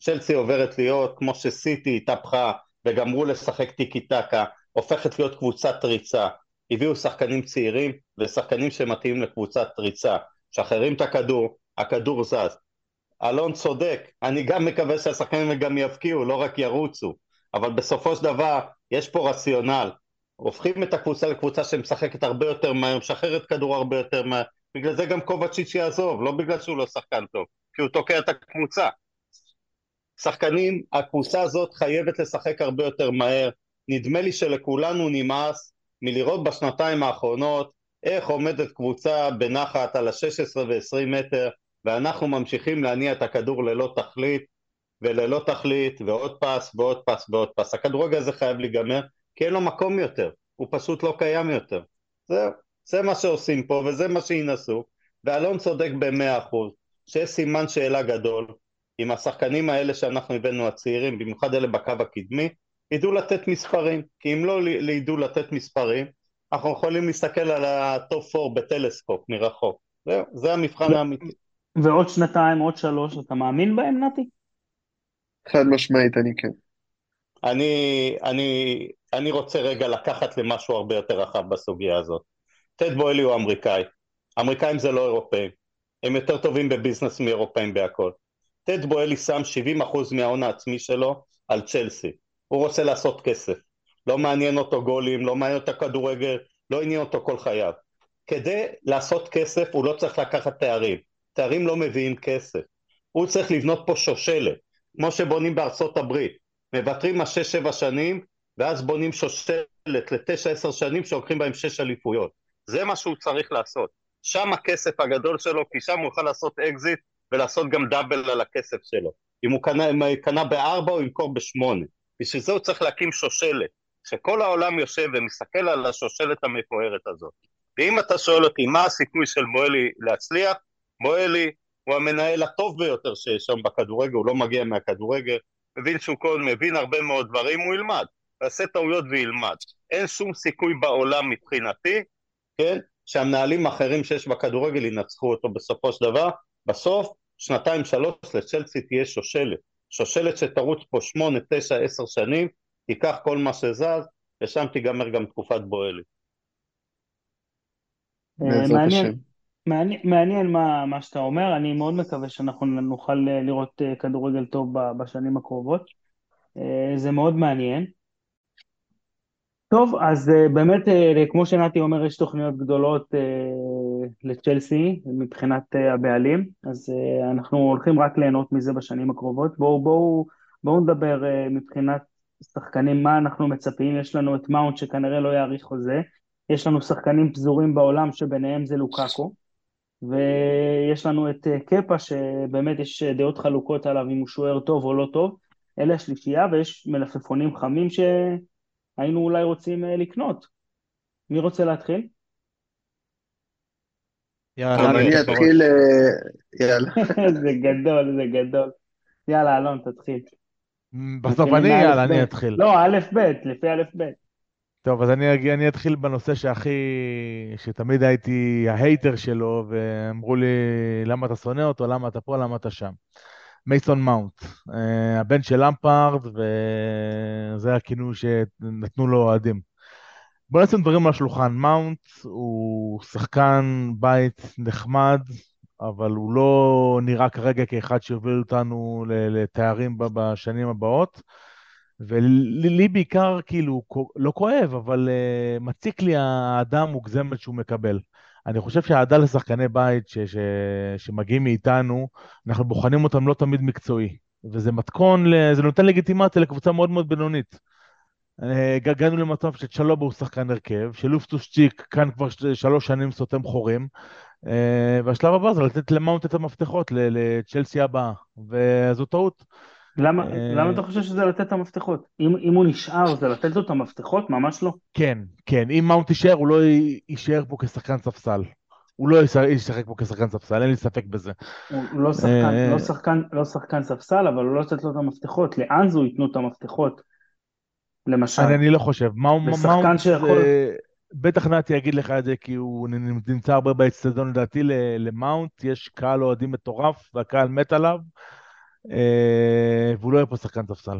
צ'לסי עוברת להיות, כמו שסיטי התהפכה וגמרו לשחק טיקי טקה, הופכת להיות קבוצת ריצה. הביאו שחקנים צעירים ושחקנים שמתאימים לקבוצת ריצה. שחררים את הכדור, הכדור זז. אלון צודק, אני גם מקווה שהשחקנים גם יבקיעו, לא רק ירוצו. אבל בסופו של דבר יש פה רציונל. הופכים את הקבוצה לקבוצה שמשחקת הרבה יותר מהר, משחררת כדור הרבה יותר מהר. בגלל זה גם קובצ'יץ' יעזוב, לא בגלל שהוא לא שחקן טוב, כי הוא תוקע את הקבוצה. שחקנים, הקבוצה הזאת חייבת לשחק הרבה יותר מהר. נדמה לי שלכולנו נמאס מלראות בשנתיים האחרונות איך עומדת קבוצה בנחת על ה-16 ו-20 מטר ואנחנו ממשיכים להניע את הכדור ללא תכלית וללא תכלית ועוד פס ועוד פס ועוד פס. הכדורגל הזה חייב להיגמר כי אין לו מקום יותר, הוא פשוט לא קיים יותר. זהו, זה מה שעושים פה וזה מה שינסו, ואלון צודק במאה אחוז, שיש סימן שאלה גדול אם השחקנים האלה שאנחנו הבאנו הצעירים, במיוחד אלה בקו הקדמי, ידעו לתת מספרים, כי אם לא ידעו לתת מספרים, אנחנו יכולים להסתכל על ה top 4 בטלסקופ מרחוק. זהו, זה המבחן האמיתי. ועוד שנתיים, עוד שלוש, אתה מאמין בהם, נתי? חד משמעית, אני כן. אני, אני, אני רוצה רגע לקחת למשהו הרבה יותר רחב בסוגיה הזאת. טוד בוהלי הוא אמריקאי. אמריקאים זה לא אירופאים. הם יותר טובים בביזנס מאירופאים בהכל. טד בוילי שם 70% מההון העצמי שלו על צ'לסי. הוא רוצה לעשות כסף. לא מעניין אותו גולים, לא מעניין אותו כדורגל, לא עניין אותו כל חייו. כדי לעשות כסף הוא לא צריך לקחת תארים. תארים לא מביאים כסף. הוא צריך לבנות פה שושלת. כמו שבונים בארצות הברית, מוותרים על שש שבע שנים ואז בונים שושלת לתשע עשר שנים שלוקחים בהם שש אליפויות. זה מה שהוא צריך לעשות. שם הכסף הגדול שלו, כי שם הוא יכול לעשות אקזיט ולעשות גם double על הכסף שלו. אם הוא קנה, אם הוא קנה בארבע הוא ימכור בשמונה. בשביל זה הוא צריך להקים שושלת, שכל העולם יושב ומסתכל על השושלת המפוארת הזאת. ואם אתה שואל אותי מה הסיכוי של בוהלי להצליח, בוהלי הוא המנהל הטוב ביותר שיש שם בכדורגל, הוא לא מגיע מהכדורגל, מבין שהוא כל מבין הרבה מאוד דברים, הוא ילמד, יעשה טעויות וילמד. אין שום סיכוי בעולם מבחינתי, כן, שהמנהלים האחרים שיש בכדורגל ינצחו אותו בסופו של דבר. בסוף, שנתיים שלוש לצ'לסי תהיה שושלת. שושלת שתרוץ פה שמונה, תשע, עשר שנים, תיקח כל מה שזז, ושם תיגמר גם תקופת בועלי. אה, מעניין. מעניין, מעניין מה, מה שאתה אומר, אני מאוד מקווה שאנחנו נוכל אה, לראות אה, כדורגל טוב בשנים הקרובות. זה מאוד מעניין. טוב, אז באמת, כמו שנתי אומר, יש תוכניות גדולות לצ'לסי מבחינת הבעלים, אז אנחנו הולכים רק ליהנות מזה בשנים הקרובות. בואו בואו, בואו נדבר מבחינת שחקנים, מה אנחנו מצפים, יש לנו את מאונט שכנראה לא יאריך חוזה, יש לנו שחקנים פזורים בעולם שביניהם זה לוקאקו. ויש לנו את אה, קפה שבאמת יש אה, דעות חלוקות עליו אם הוא שוער טוב או לא טוב, אלה השלישייה ויש מלפפונים חמים שהיינו אולי רוצים אה, לקנות. מי רוצה להתחיל? יאללה, אני אתחיל, אה, יאללה. זה גדול, זה גדול. יאללה, אלון, תתחיל. בסוף אני, יאללה, אני אתחיל. לא, א', ב', לפי א', ב'. טוב, אז אני, אני אתחיל בנושא שהכי, שתמיד הייתי ההייטר שלו, ואמרו לי, למה אתה שונא אותו, למה אתה פה, למה אתה שם. מייסון מאונט, אה, הבן של למפארד, וזה הכינוי שנתנו לו אוהדים. בוא נשים דברים על השולחן. מאונט הוא שחקן בית נחמד, אבל הוא לא נראה כרגע כאחד שיוביל אותנו לתארים בשנים הבאות. ולי בעיקר, כאילו, לא כואב, אבל uh, מציק לי האהדה המוגזמת שהוא מקבל. אני חושב שהאהדה לשחקני בית ש, ש, שמגיעים מאיתנו, אנחנו בוחנים אותם לא תמיד מקצועי. וזה מתכון, זה נותן לגיטימציה לקבוצה מאוד מאוד בינונית. אה, הגענו למצב שצ'לובה הוא שחקן הרכב, שלופטוס צ'יק כאן כבר שלוש שנים סותם חורים, אה, והשלב הבא זה לתת למאונט את המפתחות לצ'לסי הבאה, וזו טעות. למה, אה, למה אתה חושב שזה לתת את המפתחות? אם, אם הוא נשאר זה לתת לו את המפתחות? ממש לא. כן, כן, אם מאונט יישאר הוא לא יישאר פה כשחקן ספסל. הוא לא ישחק פה כשחקן ספסל, אין לי ספק בזה. הוא לא שחקן, לא שחקן, לא שחקן ספסל, אבל הוא לא לתת לו את המפתחות. לאנזו ייתנו את המפתחות? למשל. אני, לא חושב. מאונט, שיכול... בטח נתי יגיד לך את זה, כי הוא נמצא הרבה באצטדיון, לדעתי למאונט יש קהל אוהדים מטורף, והקהל מת עליו, אה, והוא לא יהיה פה שחקן ספסל.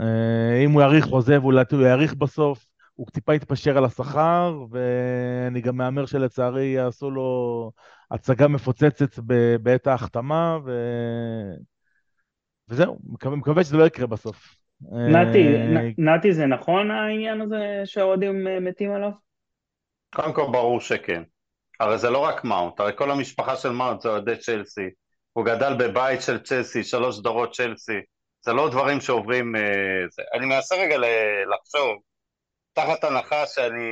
אה, אם הוא יאריך חוזה, ולדעתי הוא יאריך בסוף, הוא טיפה יתפשר על השכר, ואני גם מהמר שלצערי יעשו לו הצגה מפוצצת בעת ההחתמה, ו... וזהו, מקווה, מקווה שזה לא יקרה בסוף. נתי, אה, נתי, זה נכון העניין הזה שהאוהדים אה, מתים עליו? קודם כל ברור שכן. הרי זה לא רק מאונט, הרי כל המשפחה של מאונט זה אוהדי צ'לסי. הוא גדל בבית של צ'לסי, שלוש דורות צ'לסי. זה לא דברים שעוברים... אה, זה. אני מנסה רגע לחשוב, תחת הנחה שאני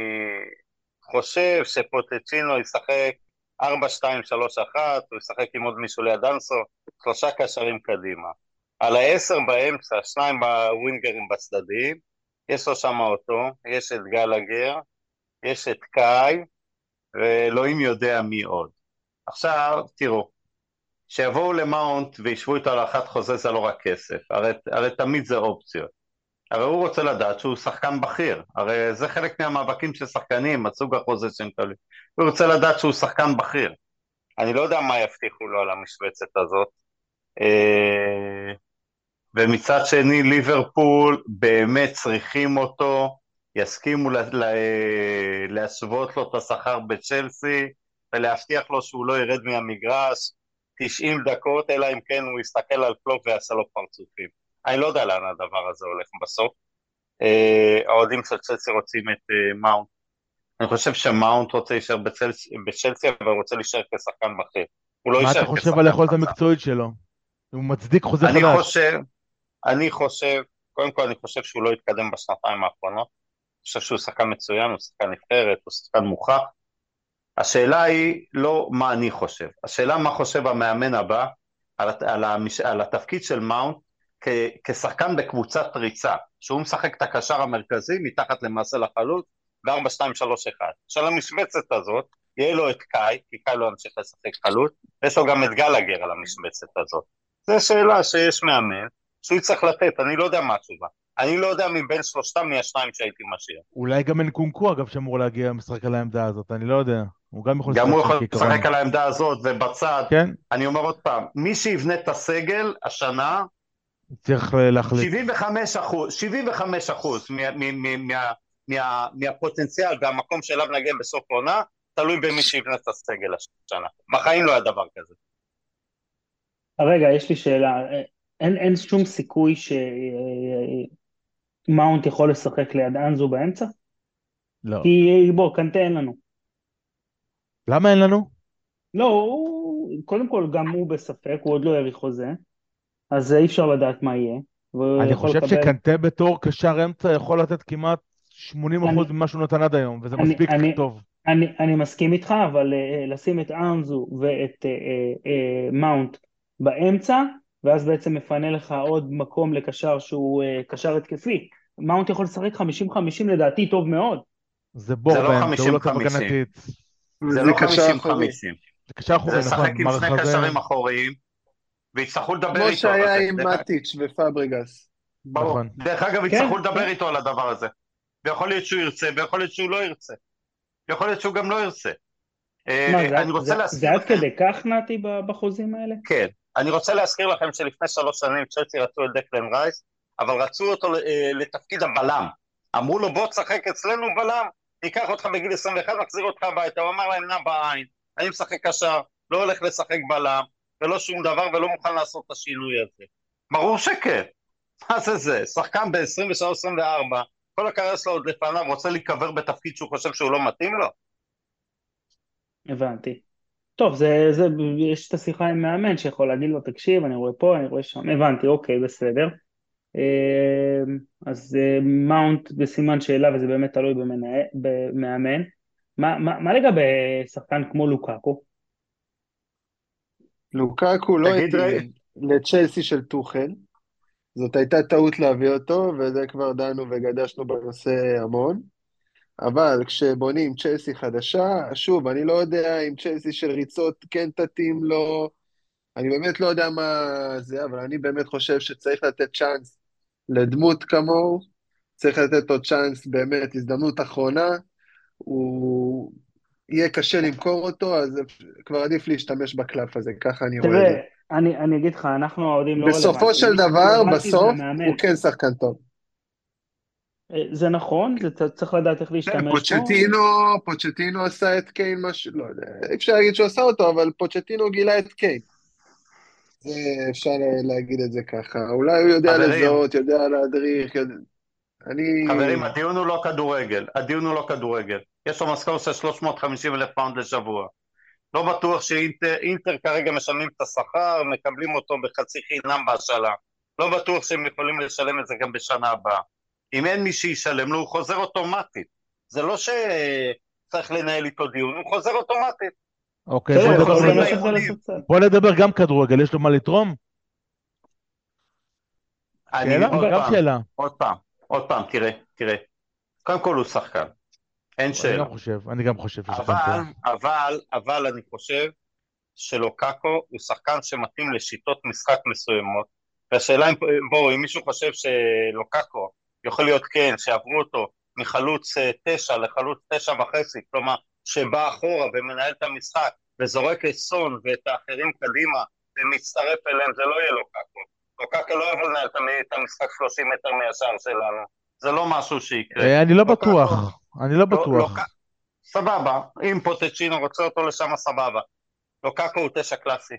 חושב שפוטצ'ינו ישחק 4, 2, 3, 1, הוא ישחק עם עוד מישהו ליד אנסו, שלושה קשרים קדימה. על העשר באמצע, שניים בווינגרים בצדדים, יש לו שם אותו, יש את גלגר, יש את קאי, ואלוהים יודע מי עוד. עכשיו, תראו, שיבואו למאונט וישבו איתו על האחת חוזה זה לא רק כסף, הרי, הרי תמיד זה אופציות. הרי הוא רוצה לדעת שהוא שחקן בכיר, הרי זה חלק מהמאבקים של שחקנים, הסוג החוזה שהם מקבלים. הוא רוצה לדעת שהוא שחקן בכיר. אני לא יודע מה יבטיחו לו על המשבצת הזאת. אה, ומצד שני ליברפול באמת צריכים אותו, יסכימו להשוות לו את השכר בצ'לסי ולהבטיח לו שהוא לא ירד מהמגרש 90 דקות, אלא אם כן הוא יסתכל על קלופ ויעשה לו פרצופים. אני לא יודע לאן הדבר הזה הולך בסוף. אה, האוהדים של צ'לסי רוצים את אה, מאונט. אני חושב שמאונט רוצה להישאר בצ'לסי, אבל הוא רוצה להישאר כשחקן בכיר. הוא לא יישאר כשחקן מה אתה חושב על היכולת המקצועית שלו? הוא מצדיק חוזה חדש. אני חושב, אני חושב, קודם כל אני חושב שהוא לא התקדם בשנתיים האחרונות, אני חושב שהוא שחקן מצוין, הוא שחקן נבחרת, הוא שחקן מוכח. השאלה היא לא מה אני חושב, השאלה מה חושב המאמן הבא על, על, המש, על התפקיד של מאונט כ, כשחקן בקבוצת ריצה, שהוא משחק את הקשר המרכזי מתחת למעשה לחלוץ ב-4-2-3-1. עכשיו למשבצת הזאת, יהיה לו את קאי, כי קאי לא ימשיך לשחק חלוץ, ויש לו גם את גלגר על המשבצת הזאת. זו שאלה שיש מאמן, שהוא יצטרך לתת, אני לא יודע מה התשובה. אני לא יודע מבין שלושתם מי השניים שהייתי משאיר. אולי גם אנקונקו אגב שאמור להגיע לשחק על העמדה הזאת, אני לא יודע. הוא גם יכול גם הוא יכול לשחק על העמדה הזאת ובצד. כן. אני אומר עוד פעם, מי שיבנה את הסגל השנה, צריך להחליט. 75 אחוז, 75 אחוז מה, מה, מה, מה, מהפוטנציאל והמקום שאליו נגיע בסוף העונה, תלוי במי שיבנה את הסגל השנה. בחיים לא היה דבר כזה. רגע, יש לי שאלה. אין, אין שום סיכוי שמאונט יכול לשחק ליד אנזו באמצע? לא. כי בוא, קנטה אין לנו. למה אין לנו? לא, הוא, קודם כל גם הוא בספק, הוא עוד לא האריך חוזה, אז אי אפשר לדעת מה יהיה. אני חושב לקבל... שקנטה בתור קשר אמצע יכול לתת כמעט 80% אני, ממה שהוא נתן עד היום, וזה אני, מספיק אני, טוב. אני, אני מסכים איתך, אבל uh, לשים את אנזו ואת uh, uh, uh, מאונט באמצע, ואז בעצם מפנה לך עוד מקום לקשר שהוא uh, קשר התקפי. מאונט יכול לשחק 50-50 לדעתי טוב מאוד, זה בור זה לא באמצע, הוא לא 50-50. טוב הגנתית. זה לא קשר 50-50. אחורי. זה קשר אחורי, זה נכון, לשחק עם שני קשרים אחוריים, ויצטרכו לדבר כמו איתו. שהיה על זה. עם מטיץ' ופברגס. ברור. נכון. דרך אגב, כן, יצטרכו לדבר כן. איתו על הדבר הזה. ויכול להיות שהוא ירצה, ויכול להיות שהוא לא ירצה. יכול להיות שהוא גם לא ירצה. אה, מה, זה- אני רוצה זה- להזכיר זה עד כדי כך, נתי, ב- בחוזים האלה? כן, אני רוצה להזכיר לכם שלפני שלוש שנים צ'לסי רצו את דקלן רייס, אבל רצו אותו אה, לתפקיד הבלם. אמרו לו בוא תשחק אצלנו בלם, ניקח אותך בגיל 21, נחזיר אותך הביתה. הוא אמר להם נע בעין, אני משחק קשר, לא הולך לשחק בלם, ולא שום דבר, ולא מוכן לעשות את השינוי הזה. ברור שכן. מה זה זה? שחקן ב-23-24, כל הקריירה שלו עוד לפניו, רוצה להיקבר בתפקיד שהוא חושב שהוא לא מתאים לו? הבנתי. טוב, זה, זה, יש את השיחה עם מאמן שיכול להגיד לו, תקשיב, אני רואה פה, אני רואה שם, הבנתי, אוקיי, בסדר. אה, אז אה, מאונט בסימן שאלה, וזה באמת תלוי במאמן. מה, מה, מה לגבי שחקן כמו לוקאקו? לוקקו לא תגיד, התאים לצ'לסי של טוחל. זאת הייתה טעות להביא אותו, וזה כבר דנו וגדשנו בנושא המון. אבל כשבונים צ'לסי חדשה, שוב, אני לא יודע אם צ'לסי של ריצות כן תתאים לו, אני באמת לא יודע מה זה, אבל אני באמת חושב שצריך לתת צ'אנס לדמות כמוהו, צריך לתת לו צ'אנס, באמת, הזדמנות אחרונה, הוא... יהיה קשה למכור אותו, אז כבר עדיף להשתמש בקלף הזה, ככה אני רואה את זה. תראה, אני, אני אגיד לך, אנחנו האוהדים לא בסופו רלוונטיים. של דבר, בסוף. הוא כן שחקן טוב. אה, זה נכון, זה צריך לדעת איך להשתמש בו. פוצ'טינו, פוצ'טינו עשה את קיין, משהו, לא יודע, אי אפשר להגיד שהוא עשה אותו, אבל פוצ'טינו גילה את קיין. זה אפשר להגיד את זה ככה. אולי הוא יודע. לזהות, יודע להדריך, יודע... אני... חברים, הדיון הוא לא כדורגל, הדיון הוא לא כדורגל. יש לו משכורת של 350 אלף פאונד לשבוע. לא בטוח שאינטר אינטר כרגע משלמים את השכר, מקבלים אותו בחצי חינם בהשאלה. לא בטוח שהם יכולים לשלם את זה גם בשנה הבאה. אם אין מי שישלם לו, הוא חוזר אוטומטית. זה לא שצריך לנהל איתו דיון, הוא חוזר אוטומטית. אוקיי, בסדר, בוא נדבר. ולספסל. בוא נדבר גם כדורגל, יש לו מה לתרום? אני שאלה? עוד גם פעם, שאלה. עוד פעם, עוד פעם, תראה, תראה. קודם כל הוא שחקן, אין אני שאלה. גם חושב, אני גם חושב שהוא שחקן אבל. אבל, אבל אני חושב שלוקאקו הוא שחקן שמתאים לשיטות משחק מסוימות, והשאלה אם, בואו, אם מישהו חושב שלוקאקו יכול להיות כן, שעברו אותו מחלוץ אה, תשע לחלוץ תשע וחצי, כלומר, שבא אחורה ומנהל את המשחק וזורק את סון ואת האחרים קדימה ומצטרף אליהם, זה לא יהיה לוקאקו. לוקאקו לא יכול לנהל את המ- את המשחק 30 מטר מהשער שלנו, זה לא משהו שיקרה. אה, אני לא בטוח, אני לא לא- בטוח. סבבה, אם פוטצ'ינו רוצה אותו לשם, סבבה. לוקקו הוא תשע קלאסי.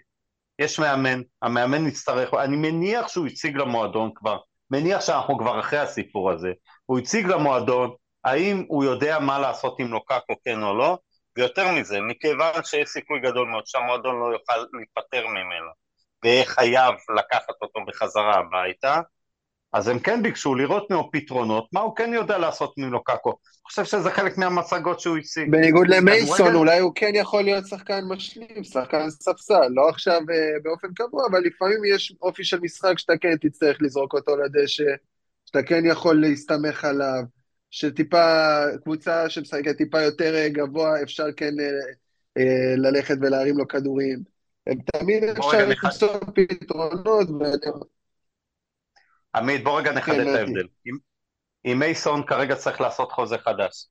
יש מאמן, המאמן יצטרך, אני מניח שהוא הציג למועדון כבר, מניח שאנחנו כבר אחרי הסיפור הזה. הוא הציג למועדון, האם הוא יודע מה לעשות עם לוקקו, כן או לא, ויותר מזה, מכיוון שיש סיכוי גדול מאוד שהמועדון לא יוכל להיפטר ממנו, ויהיה חייב לקחת אותו בחזרה הביתה, אז הם כן ביקשו לראות ממנו פתרונות, מה הוא כן יודע לעשות מלוקקו. אני חושב שזה חלק מהמצגות שהוא הציג. בניגוד למייסון, אולי הוא כן יכול להיות שחקן משלים, שחקן ספסל, לא עכשיו אה, באופן קבוע, אבל לפעמים יש אופי של משחק שאתה כן תצטרך לזרוק אותו לדשא, שאתה כן יכול להסתמך עליו, שטיפה, קבוצה שמשחקת טיפה יותר אה, גבוה, אפשר כן אה, אה, ללכת ולהרים לו כדורים. הם תמיד אפשר למצוא פתרונות, עמית, בוא רגע נחדד כן, את. ההבדל. עם מייסון כרגע צריך לעשות חוזה חדש.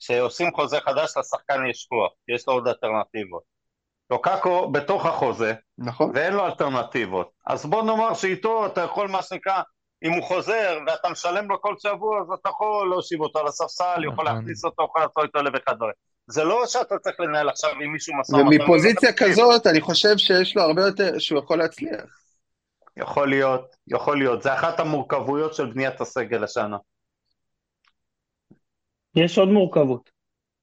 כשעושים חוזה חדש לשחקן יש כוח, יש לו עוד אלטרנטיבות. לוקקו בתוך החוזה, נכון? ואין לו אלטרנטיבות. אז בוא נאמר שאיתו אתה יכול, מה שנקרא, אם הוא חוזר ואתה משלם לו כל שבוע, אז אתה יכול להושיב אותו על הספסל, יכול נכון. להכניס אותו, יכול לעשות איתו אלף ואחד דברים. זה לא שאתה צריך לנהל עכשיו עם מישהו משא ומתן. ומפוזיציה כזאת, אני חושב שיש לו הרבה יותר, שהוא יכול להצליח. יכול להיות, יכול להיות. זה אחת המורכבויות של בניית הסגל השנה. יש עוד מורכבות,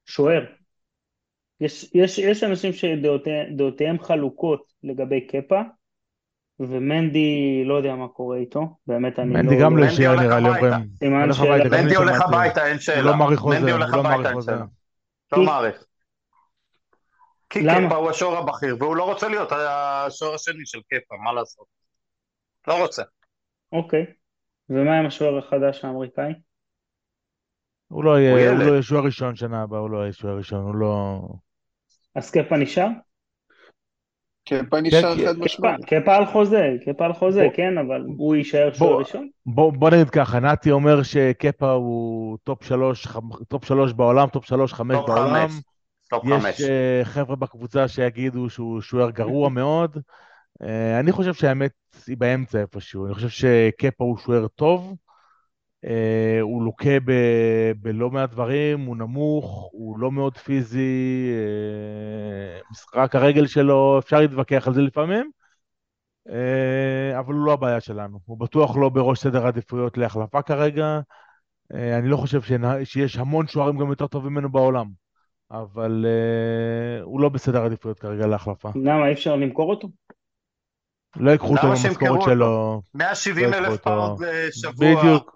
שוער. יש, יש, יש אנשים שדעותיהם חלוקות לגבי קפה, ומנדי לא יודע מה קורה איתו, באמת אני מנדי לא... גם לא מנדי יישאר הולך נראה לי. סימן שאלה. גם מנדי הולך. הביתה, אין שאלה. לא מעריך חוזה, מנדי הוא הולך לא הביתה, מעריך אין חוזה. שאלה. לא כי- מעריך. כי? קפה הוא השוער הבכיר, והוא לא רוצה להיות השוער השני של קפה, מה לעשות? לא רוצה. אוקיי. ומה עם השוער החדש האמריקאי? הוא לא יהיה שוער ראשון שנה הבאה, הוא לא יהיה שוער ראשון, הוא לא... אז קפה נשאר? קפה נשאר חד משמעית. קפה על חוזה, קפה על חוזה, כן, אבל הוא יישאר שוער ראשון? בוא נגיד ככה, נתי אומר שקפה הוא top שלוש, top שלוש בעולם, top שלוש, חמש בעולם. יש אה, חבר'ה בקבוצה שיגידו שהוא שוער גרוע מאוד. אה, אני חושב שהאמת היא באמצע איפשהו. אני חושב שקפה הוא שוער טוב. אה, הוא לוקה ב- בלא מעט דברים, הוא נמוך, הוא לא מאוד פיזי, אה, משחק הרגל שלו, אפשר להתווכח על זה לפעמים, אה, אבל הוא לא הבעיה שלנו. הוא בטוח לא בראש סדר העדיפויות להחלפה כרגע. אה, אני לא חושב שיש המון שוערים גם יותר טובים ממנו בעולם, אבל אה, הוא לא בסדר העדיפויות כרגע להחלפה. למה, אי אפשר למכור אותו? לא ייקחו אותו במשכורת שלו. 170 לא אלף פאונד בשבוע. בדיוק.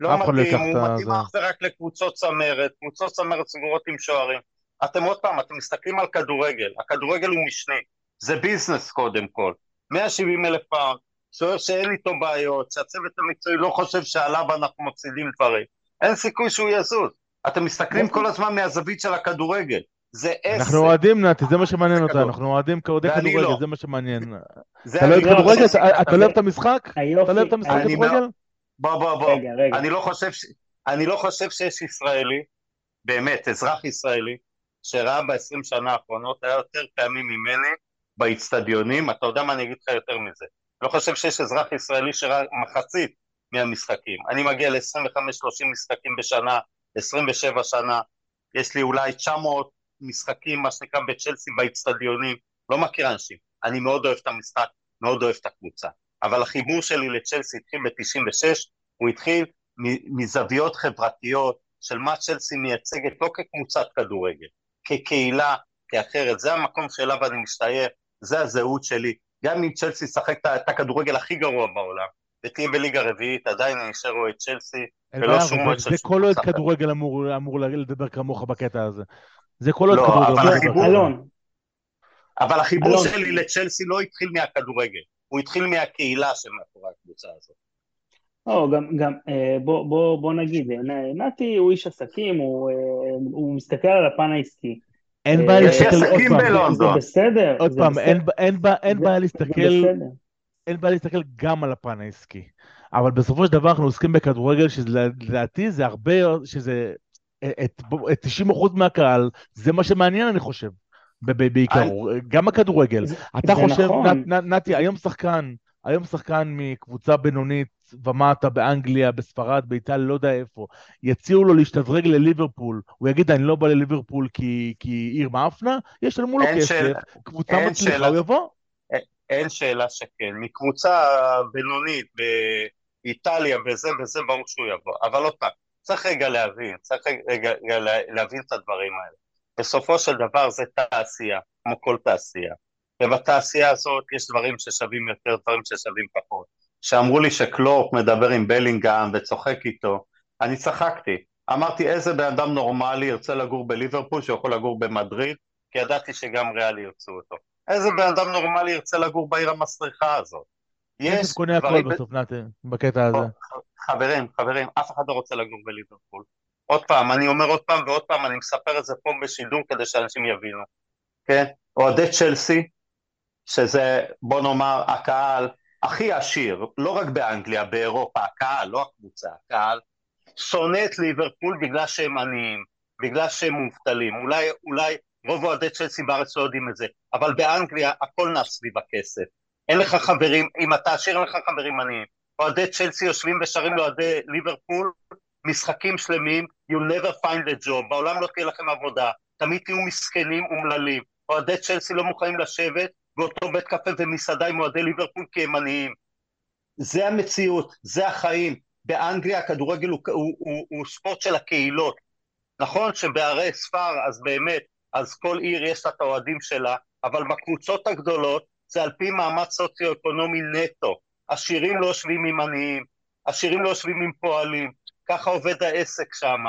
לא מתאים, הוא מתאים אך ורק לקבוצות צמרת, קבוצות צמרת סגורות עם שוערים. אתם עוד פעם, אתם מסתכלים על כדורגל, הכדורגל הוא משני, זה ביזנס קודם כל. 170 אלף פעם, שוער שאין איתו בעיות, שהצוות המקצועי לא חושב שעליו אנחנו מפסידים דברים. אין סיכוי שהוא יזוז. אתם מסתכלים כל הזמן מהזווית של הכדורגל. זה עסק. אנחנו אוהדים, נתי, זה מה שמעניין אותנו, אנחנו אוהדים כאוהדי כדורגל, לא. זה מה שמעניין. אתה לא אוהב כדורגל? אתה לא אוהב את המשחק? אתה לא אוהב את המשחק כדורגל? בוא, בוא, בוא. רגע, רגע. אני לא חושב, ש... אני לא חושב שיש ישראלי, באמת, אזרח ישראלי, שראה ב-20 שנה האחרונות, היה יותר פעמים ממני באיצטדיונים, אתה יודע מה אני אגיד לך יותר מזה. לא חושב שיש אזרח ישראלי שראה מחצית מהמשחקים. אני מגיע ל-25-30 משחקים בשנה, 27 שנה, יש לי אולי 900 משחקים, מה שנקרא בצ'לסי באיצטדיונים, לא מכיר אנשים. אני מאוד אוהב את המשחק, מאוד אוהב את הקבוצה. אבל החיבור שלי לצ'לסי התחיל ב-96, הוא התחיל מזוויות חברתיות של מה צ'לסי מייצגת לא כקבוצת כדורגל, כקהילה, כאחרת, זה המקום שאליו אני משתייך, זה הזהות שלי, גם אם צ'לסי ישחק את הכדורגל הכי גרוע בעולם, ותהיה בליגה רביעית, עדיין אני אשאר אוהד צ'לסי, ולא שום אוהד של זה כל אוהד כדורגל אמור לדבר כמוך בקטע הזה. זה כל אוהד לא, כדורגל. אבל החיבור שלי לצ'לסי לא התחיל מהכדורגל. הוא התחיל מהקהילה שמאחורי הקבוצה הזאת. או, גם, גם אה, בוא, בוא, בוא נגיד, נתי הוא איש עסקים, הוא, אה, הוא מסתכל על הפן העסקי. אין בעיה להסתכל עוד פעם, זה בסדר. עוד פעם, אין בעיה להסתכל, אין בעיה להסתכל גם על הפן העסקי. אבל בסופו של דבר אנחנו עוסקים בכדורגל, שלדעתי זה הרבה, שזה, את, את 90% מהקהל, זה מה שמעניין אני חושב. בעיקר, גם הכדורגל. אתה חושב, נכון. נתי, היום שחקן, היום שחקן מקבוצה בינונית ומטה באנגליה, בספרד, באיטליה, לא יודע איפה, יציעו לו להשתדרג לליברפול, הוא יגיד, אני לא בא לליברפול כי, כי עיר מאפנה, ישלמו לו כסף, קבוצה מצליחה, הוא יבוא. אין, אין שאלה שכן. מקבוצה בינונית באיטליה, בזה וזה, ברור שהוא יבוא. אבל עוד פעם, צריך רגע להבין, צריך רגע להבין את הדברים האלה. בסופו של דבר זה תעשייה, כמו כל תעשייה. ובתעשייה הזאת יש דברים ששווים יותר, דברים ששווים פחות. כשאמרו לי שקלורק מדבר עם בלינגהם וצוחק איתו, אני צחקתי. אמרתי איזה בן אדם נורמלי ירצה לגור בליברפול שיכול לגור במדריד, כי ידעתי שגם ריאלי ירצו אותו. איזה בן אדם נורמלי ירצה לגור בעיר המסריחה הזאת? יש קונה הכל בסוף, נתן, בקטע הזה. חברים, חברים, אף אחד לא רוצה לגור בליברפול. עוד פעם, אני אומר עוד פעם ועוד פעם, אני מספר את זה פה בשידור כדי שאנשים יבינו, כן? אוהדי צ'לסי, שזה, בוא נאמר, הקהל הכי עשיר, לא רק באנגליה, באירופה, הקהל, לא הקבוצה, הקהל, שונא את ליברפול בגלל שהם עניים, בגלל שהם מובטלים. אולי, אולי רוב אוהדי צ'לסי בארץ לא יודעים את זה, אבל באנגליה הכל נע סביב הכסף. אין לך חברים, אם אתה עשיר אין לך חברים עניים. אוהדי צ'לסי יושבים ושרים לאוהדי ליברפול משחקים שלמים, you'll never find a job, בעולם לא תהיה לכם עבודה, תמיד תהיו מסכנים אומללים. אוהדי צ'לסי לא מוכנים לשבת באותו בית קפה ומסעדה עם אוהדי ליברפול כי הם עניים. זה המציאות, זה החיים. באנגליה הכדורגל הוא, הוא, הוא, הוא ספורט של הקהילות. נכון שבערי ספר, אז באמת, אז כל עיר יש לה את האוהדים שלה, אבל בקבוצות הגדולות זה על פי מעמד סוציו-אקונומי נטו. עשירים לא יושבים עם עניים, עשירים לא יושבים עם פועלים, ככה עובד העסק שם.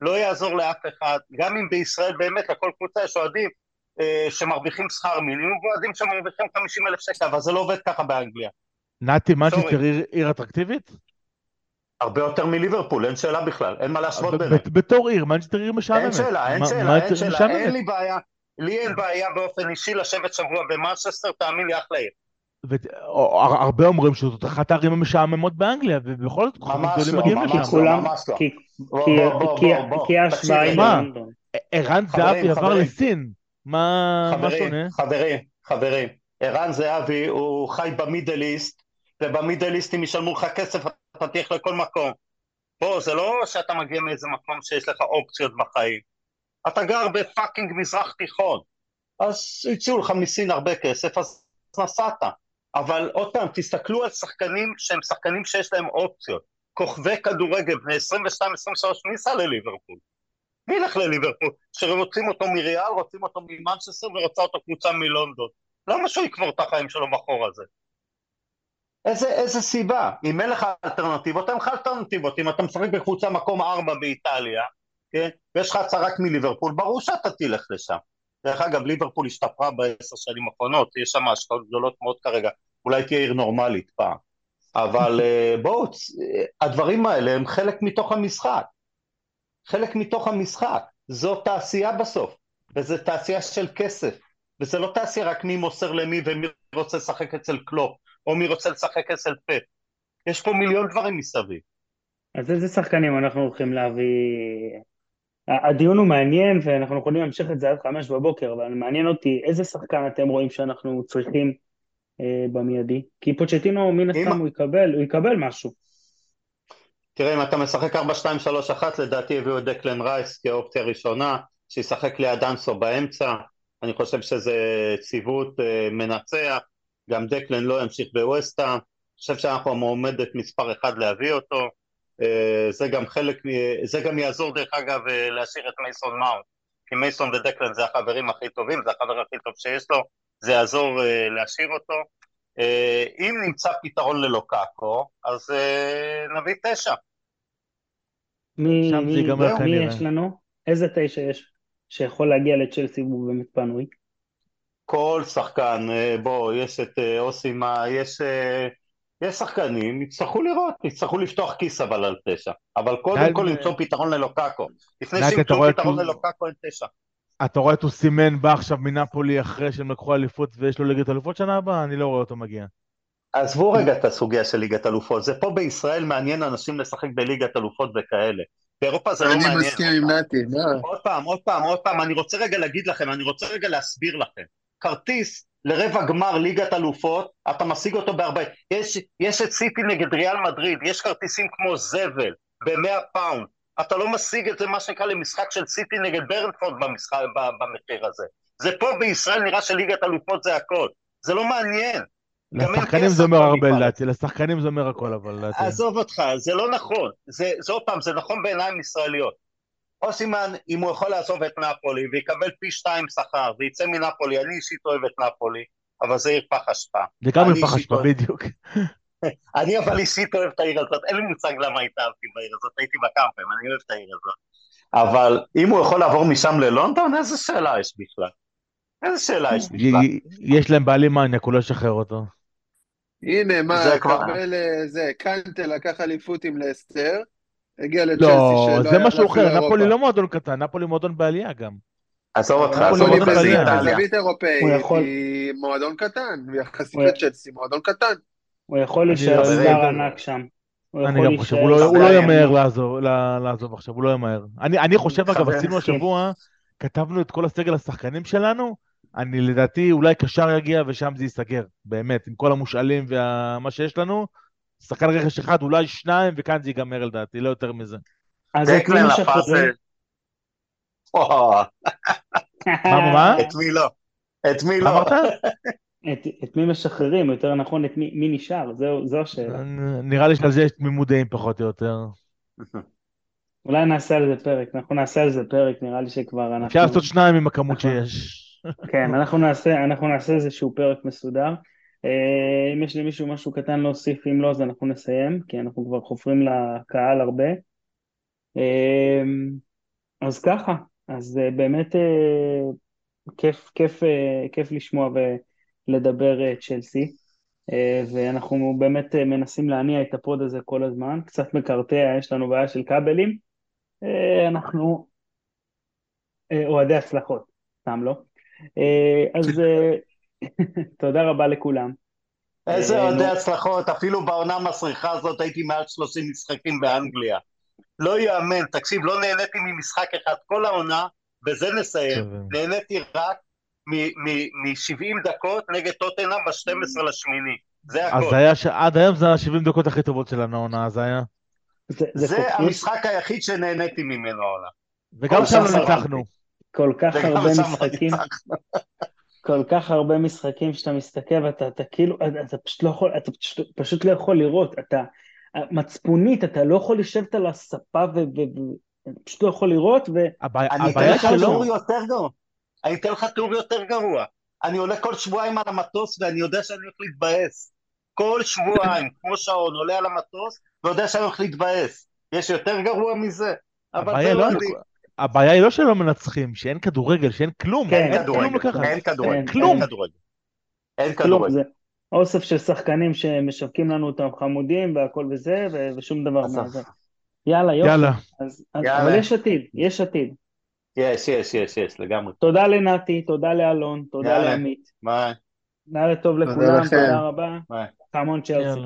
לא יעזור לאף אחד, גם אם בישראל באמת לכל קבוצה יש אוהדים אה, שמרוויחים שכר מינימום ואוהדים שמרוויחים 50 אלף שקל, אבל זה לא עובד ככה באנגליה. נתי, מנצ'סטר עיר, עיר אטרקטיבית? הרבה יותר מליברפול, אין שאלה בכלל, אין מה להשוות ביניהם. בתור עיר, מנצ'סטר עיר משעממת. אין שאלה, אין שאלה, אין שאלה, אין לי בעיה, לי אין בעיה באופן אישי לשבת שבוע במנצ'סטר, תאמין לי, אחלה עיר. הרבה אומרים שזאת אחת הערים המשעממות באנגליה, ובכל זאת ממש לא, ממש לא, ממש לא. כי ההשוואה היא ללונדון. ערן זהבי עבר לסין, מה שונה? חברים, חברים, ערן זהבי הוא חי במידל איסט, וב Middle East אם ישלמו לך כסף אתה תלך לכל מקום. בוא, זה לא שאתה מגיע מאיזה מקום שיש לך אופציות בחיים. אתה גר ב fucking מזרח תיכון. אז הציעו לך מסין הרבה כסף, אז נסעת. אבל עוד פעם, תסתכלו על שחקנים שהם שחקנים שיש להם אופציות. כוכבי כדורגל בני 22-23, מי ייסע לליברפול? מי ילך לליברפול? שרוצים אותו מריאל, רוצים אותו ממנצ'סטר ורוצה אותו קבוצה מלונדון. למה שהוא יקבור את החיים שלו בחור הזה? איזה, איזה סיבה? אם אין לך אלטרנטיבות, אין לך אלטרנטיבות. אם אתה משחק בקבוצה מקום ארבע באיטליה, כן? ויש לך הצעה רק מליברפול, ברור שאתה תלך לשם. דרך אגב, ליברפול השתפרה בעשר שנים האחרונות, יש שם השקעות גדולות מאוד כרגע, אולי תהיה עיר נורמלית פעם. אבל אה, בואו, הדברים האלה הם חלק מתוך המשחק. חלק מתוך המשחק. זו תעשייה בסוף, וזו תעשייה של כסף. וזה לא תעשייה רק מי מוסר למי ומי רוצה לשחק אצל קלופ, או מי רוצה לשחק אצל פט. יש פה מיליון דברים מסביב. אז איזה שחקנים אנחנו הולכים להביא הדיון הוא מעניין ואנחנו יכולים להמשיך את זה עד חמש בבוקר, אבל מעניין אותי איזה שחקן אתם רואים שאנחנו צריכים אה, במיידי? כי פוצ'טינו מן הסתם הוא יקבל, הוא יקבל משהו. תראה, אם אתה משחק 4-2-3-1, לדעתי הביאו את דקלן רייס כאופציה ראשונה, שישחק ליד אנסו באמצע, אני חושב שזה ציוות אה, מנצח, גם דקלן לא ימשיך בווסטה, אני חושב שאנחנו המועמדת מספר אחד להביא אותו, זה גם חלק, זה גם יעזור דרך אגב אה, להשאיר את מייסון מאונט, כי מייסון ודקלן זה החברים הכי טובים, זה החבר הכי טוב שיש לו, זה יעזור אה, להשאיר אותו. אם נמצא פתרון ללוקאקו, אז נביא תשע. מי, מי, מי יש לנו? איזה תשע יש שיכול להגיע לצ'לסי והוא באמת פנוי? כל שחקן, בוא, יש את אוסימה, יש יש שחקנים, יצטרכו לראות, יצטרכו לפתוח כיס אבל על תשע. אבל קודם כל למצוא פתרון ללוקאקו. לפני שימצאו פתרון ללוקאקו אין תשע. אתה רואה את אוסימן בא עכשיו מנפולי אחרי שהם לקחו אליפות ויש לו ליגת אלופות שנה הבאה? אני לא רואה אותו מגיע. עזבו רגע את הסוגיה של ליגת אלופות, זה פה בישראל מעניין אנשים לשחק בליגת אלופות וכאלה. באירופה זה לא מעניין. אני מסכים עם נתי, מה? עוד פעם, עוד פעם, עוד פעם, אני רוצה רגע להגיד לכם, אני רוצה רגע להסביר לכם. כרטיס לרבע גמר ליגת אלופות, אתה משיג אותו בהרבה. יש, יש את סיטי נגד ריאל מדריד, יש כרטיסים כמו זבל, ב-100 פאונד. אתה לא משיג את זה, מה שנקרא, למשחק של סיטי נגד ברנפורד במשחק, במחיר הזה. זה פה בישראל נראה שליגת אלופות זה הכל. זה לא מעניין. לשחקנים זה אומר הרבה לדעתי, לשחקנים זה אומר הכל אבל לדעתי. עזוב אותך, זה לא נכון. זה, זה עוד פעם, זה נכון בעיניים ישראליות. אוסימן, אם הוא יכול לעזוב את נפולי ויקבל פי שתיים שכר ויצא מנפולי, אני אישית אוהב את נפולי, אבל זה עיר פח אשפה. זה גם עיר פח אשפה, בדיוק. אני אבל אישית אוהב את העיר הזאת, אין לי מושג למה התאהבתי בעיר הזאת, הייתי בקמפם, אני אוהב את העיר הזאת. אבל אם הוא יכול לעבור משם ללונדון, איזה שאלה יש בכלל? איזה שאלה יש בכלל? יש להם בעלים מניאק, הוא לא ישחרר אותו. הנה, מה, קבל אה, זה, קנטה לקח אליפות עם לסטר, הגיע לצ'לסי שלא לא, זה משהו אחר, נפולי לא מועדון קטן, נפולי מועדון בעלייה גם. עזוב אותך, עזוב אותך, זה איטליה. זווית אירופאית היא מועדון קטן, יחסית לצ'לסי מועדון קטן. הוא יכול להישאר סטאר ענק שם. אני גם חושב, הוא לא, לא ימהר לעזוב עכשיו, הוא לא ימהר. אני חושב, אגב, עשינו השבוע, כתבנו את כל הסגל השחקנים שלנו, אני לדעתי אולי קשר יגיע ושם זה ייסגר, באמת, עם כל המושאלים ומה שיש לנו, שחקן רכש אחד, אולי שניים, וכאן זה ייגמר לדעתי, לא יותר מזה. אז את מי משחררים? מה, מה? את מי לא? את מי לא? את מי משחררים, יותר נכון, את מי נשאר, זו השאלה. נראה לי שעל זה יש תמימות דעים פחות או יותר. אולי נעשה על זה פרק, אנחנו נעשה על זה פרק, נראה לי שכבר אנחנו... אפשר לעשות שניים עם הכמות שיש. כן, אנחנו נעשה, אנחנו נעשה איזשהו פרק מסודר. אה, אם יש למישהו משהו קטן להוסיף, אם לא, אז אנחנו נסיים, כי אנחנו כבר חופרים לקהל הרבה. אה, אז ככה, אז אה, באמת כיף, כיף, כיף לשמוע ולדבר צ'לסי. ואנחנו באמת מנסים להניע את הפוד הזה כל הזמן, קצת מקרטע, יש לנו בעיה של כבלים, אנחנו אוהדי הצלחות, סתם לא. אז תודה רבה לכולם. איזה אוהדי הצלחות, אפילו בעונה המסריחה הזאת הייתי מעל 30 משחקים באנגליה. לא יאמן, תקשיב, לא נהניתי ממשחק אחד כל העונה, בזה נסיים, נהניתי רק מ-70 דקות נגד טוטנאם ב-12 לשמיני. זה הכל. אז היה ש... עד היום זה ה-70 דקות הכי טובות שלנו העונה, זה היה. זה, זה, זה המשחק היחיד שנהניתי ממנו העונה. וגם שם ניצחנו. כל כך הרבה משחקים. כל כך הרבה משחקים שאתה מסתכל ואתה אתה כאילו, אתה פשוט לא יכול, אתה פשוט, פשוט לא יכול לראות, אתה מצפונית, אתה לא יכול לשבת על הספה ופשוט לא יכול לראות, ו... אני אתן לך תיאור יותר גרוע, אני אתן לך תיאור יותר גרוע, אני עולה כל שבועיים על המטוס ואני יודע שאני הולך להתבאס, כל שבועיים, כמו שעון, עולה על המטוס ויודע שאני הולך להתבאס, יש יותר גרוע מזה? אבל זה לא אני... הבעיה היא לא שלא מנצחים, שאין כדורגל, שאין כלום, כן, אין כלום לקחת. אין כדורגל, כלום. אין כדורגל. אוסף של שחקנים שמשווקים לנו אותם חמודים והכל וזה, ושום דבר מזה. יאללה, יופי. יאללה. אז, אז, יאללה. אבל יש עתיד, יש עתיד. יש, יש, יש, יש, לגמרי. תודה לנתי, תודה לאלון, תודה לעמית. ביי. לילה טוב לכולם, תודה רבה. ביי. חמון צ'לסי.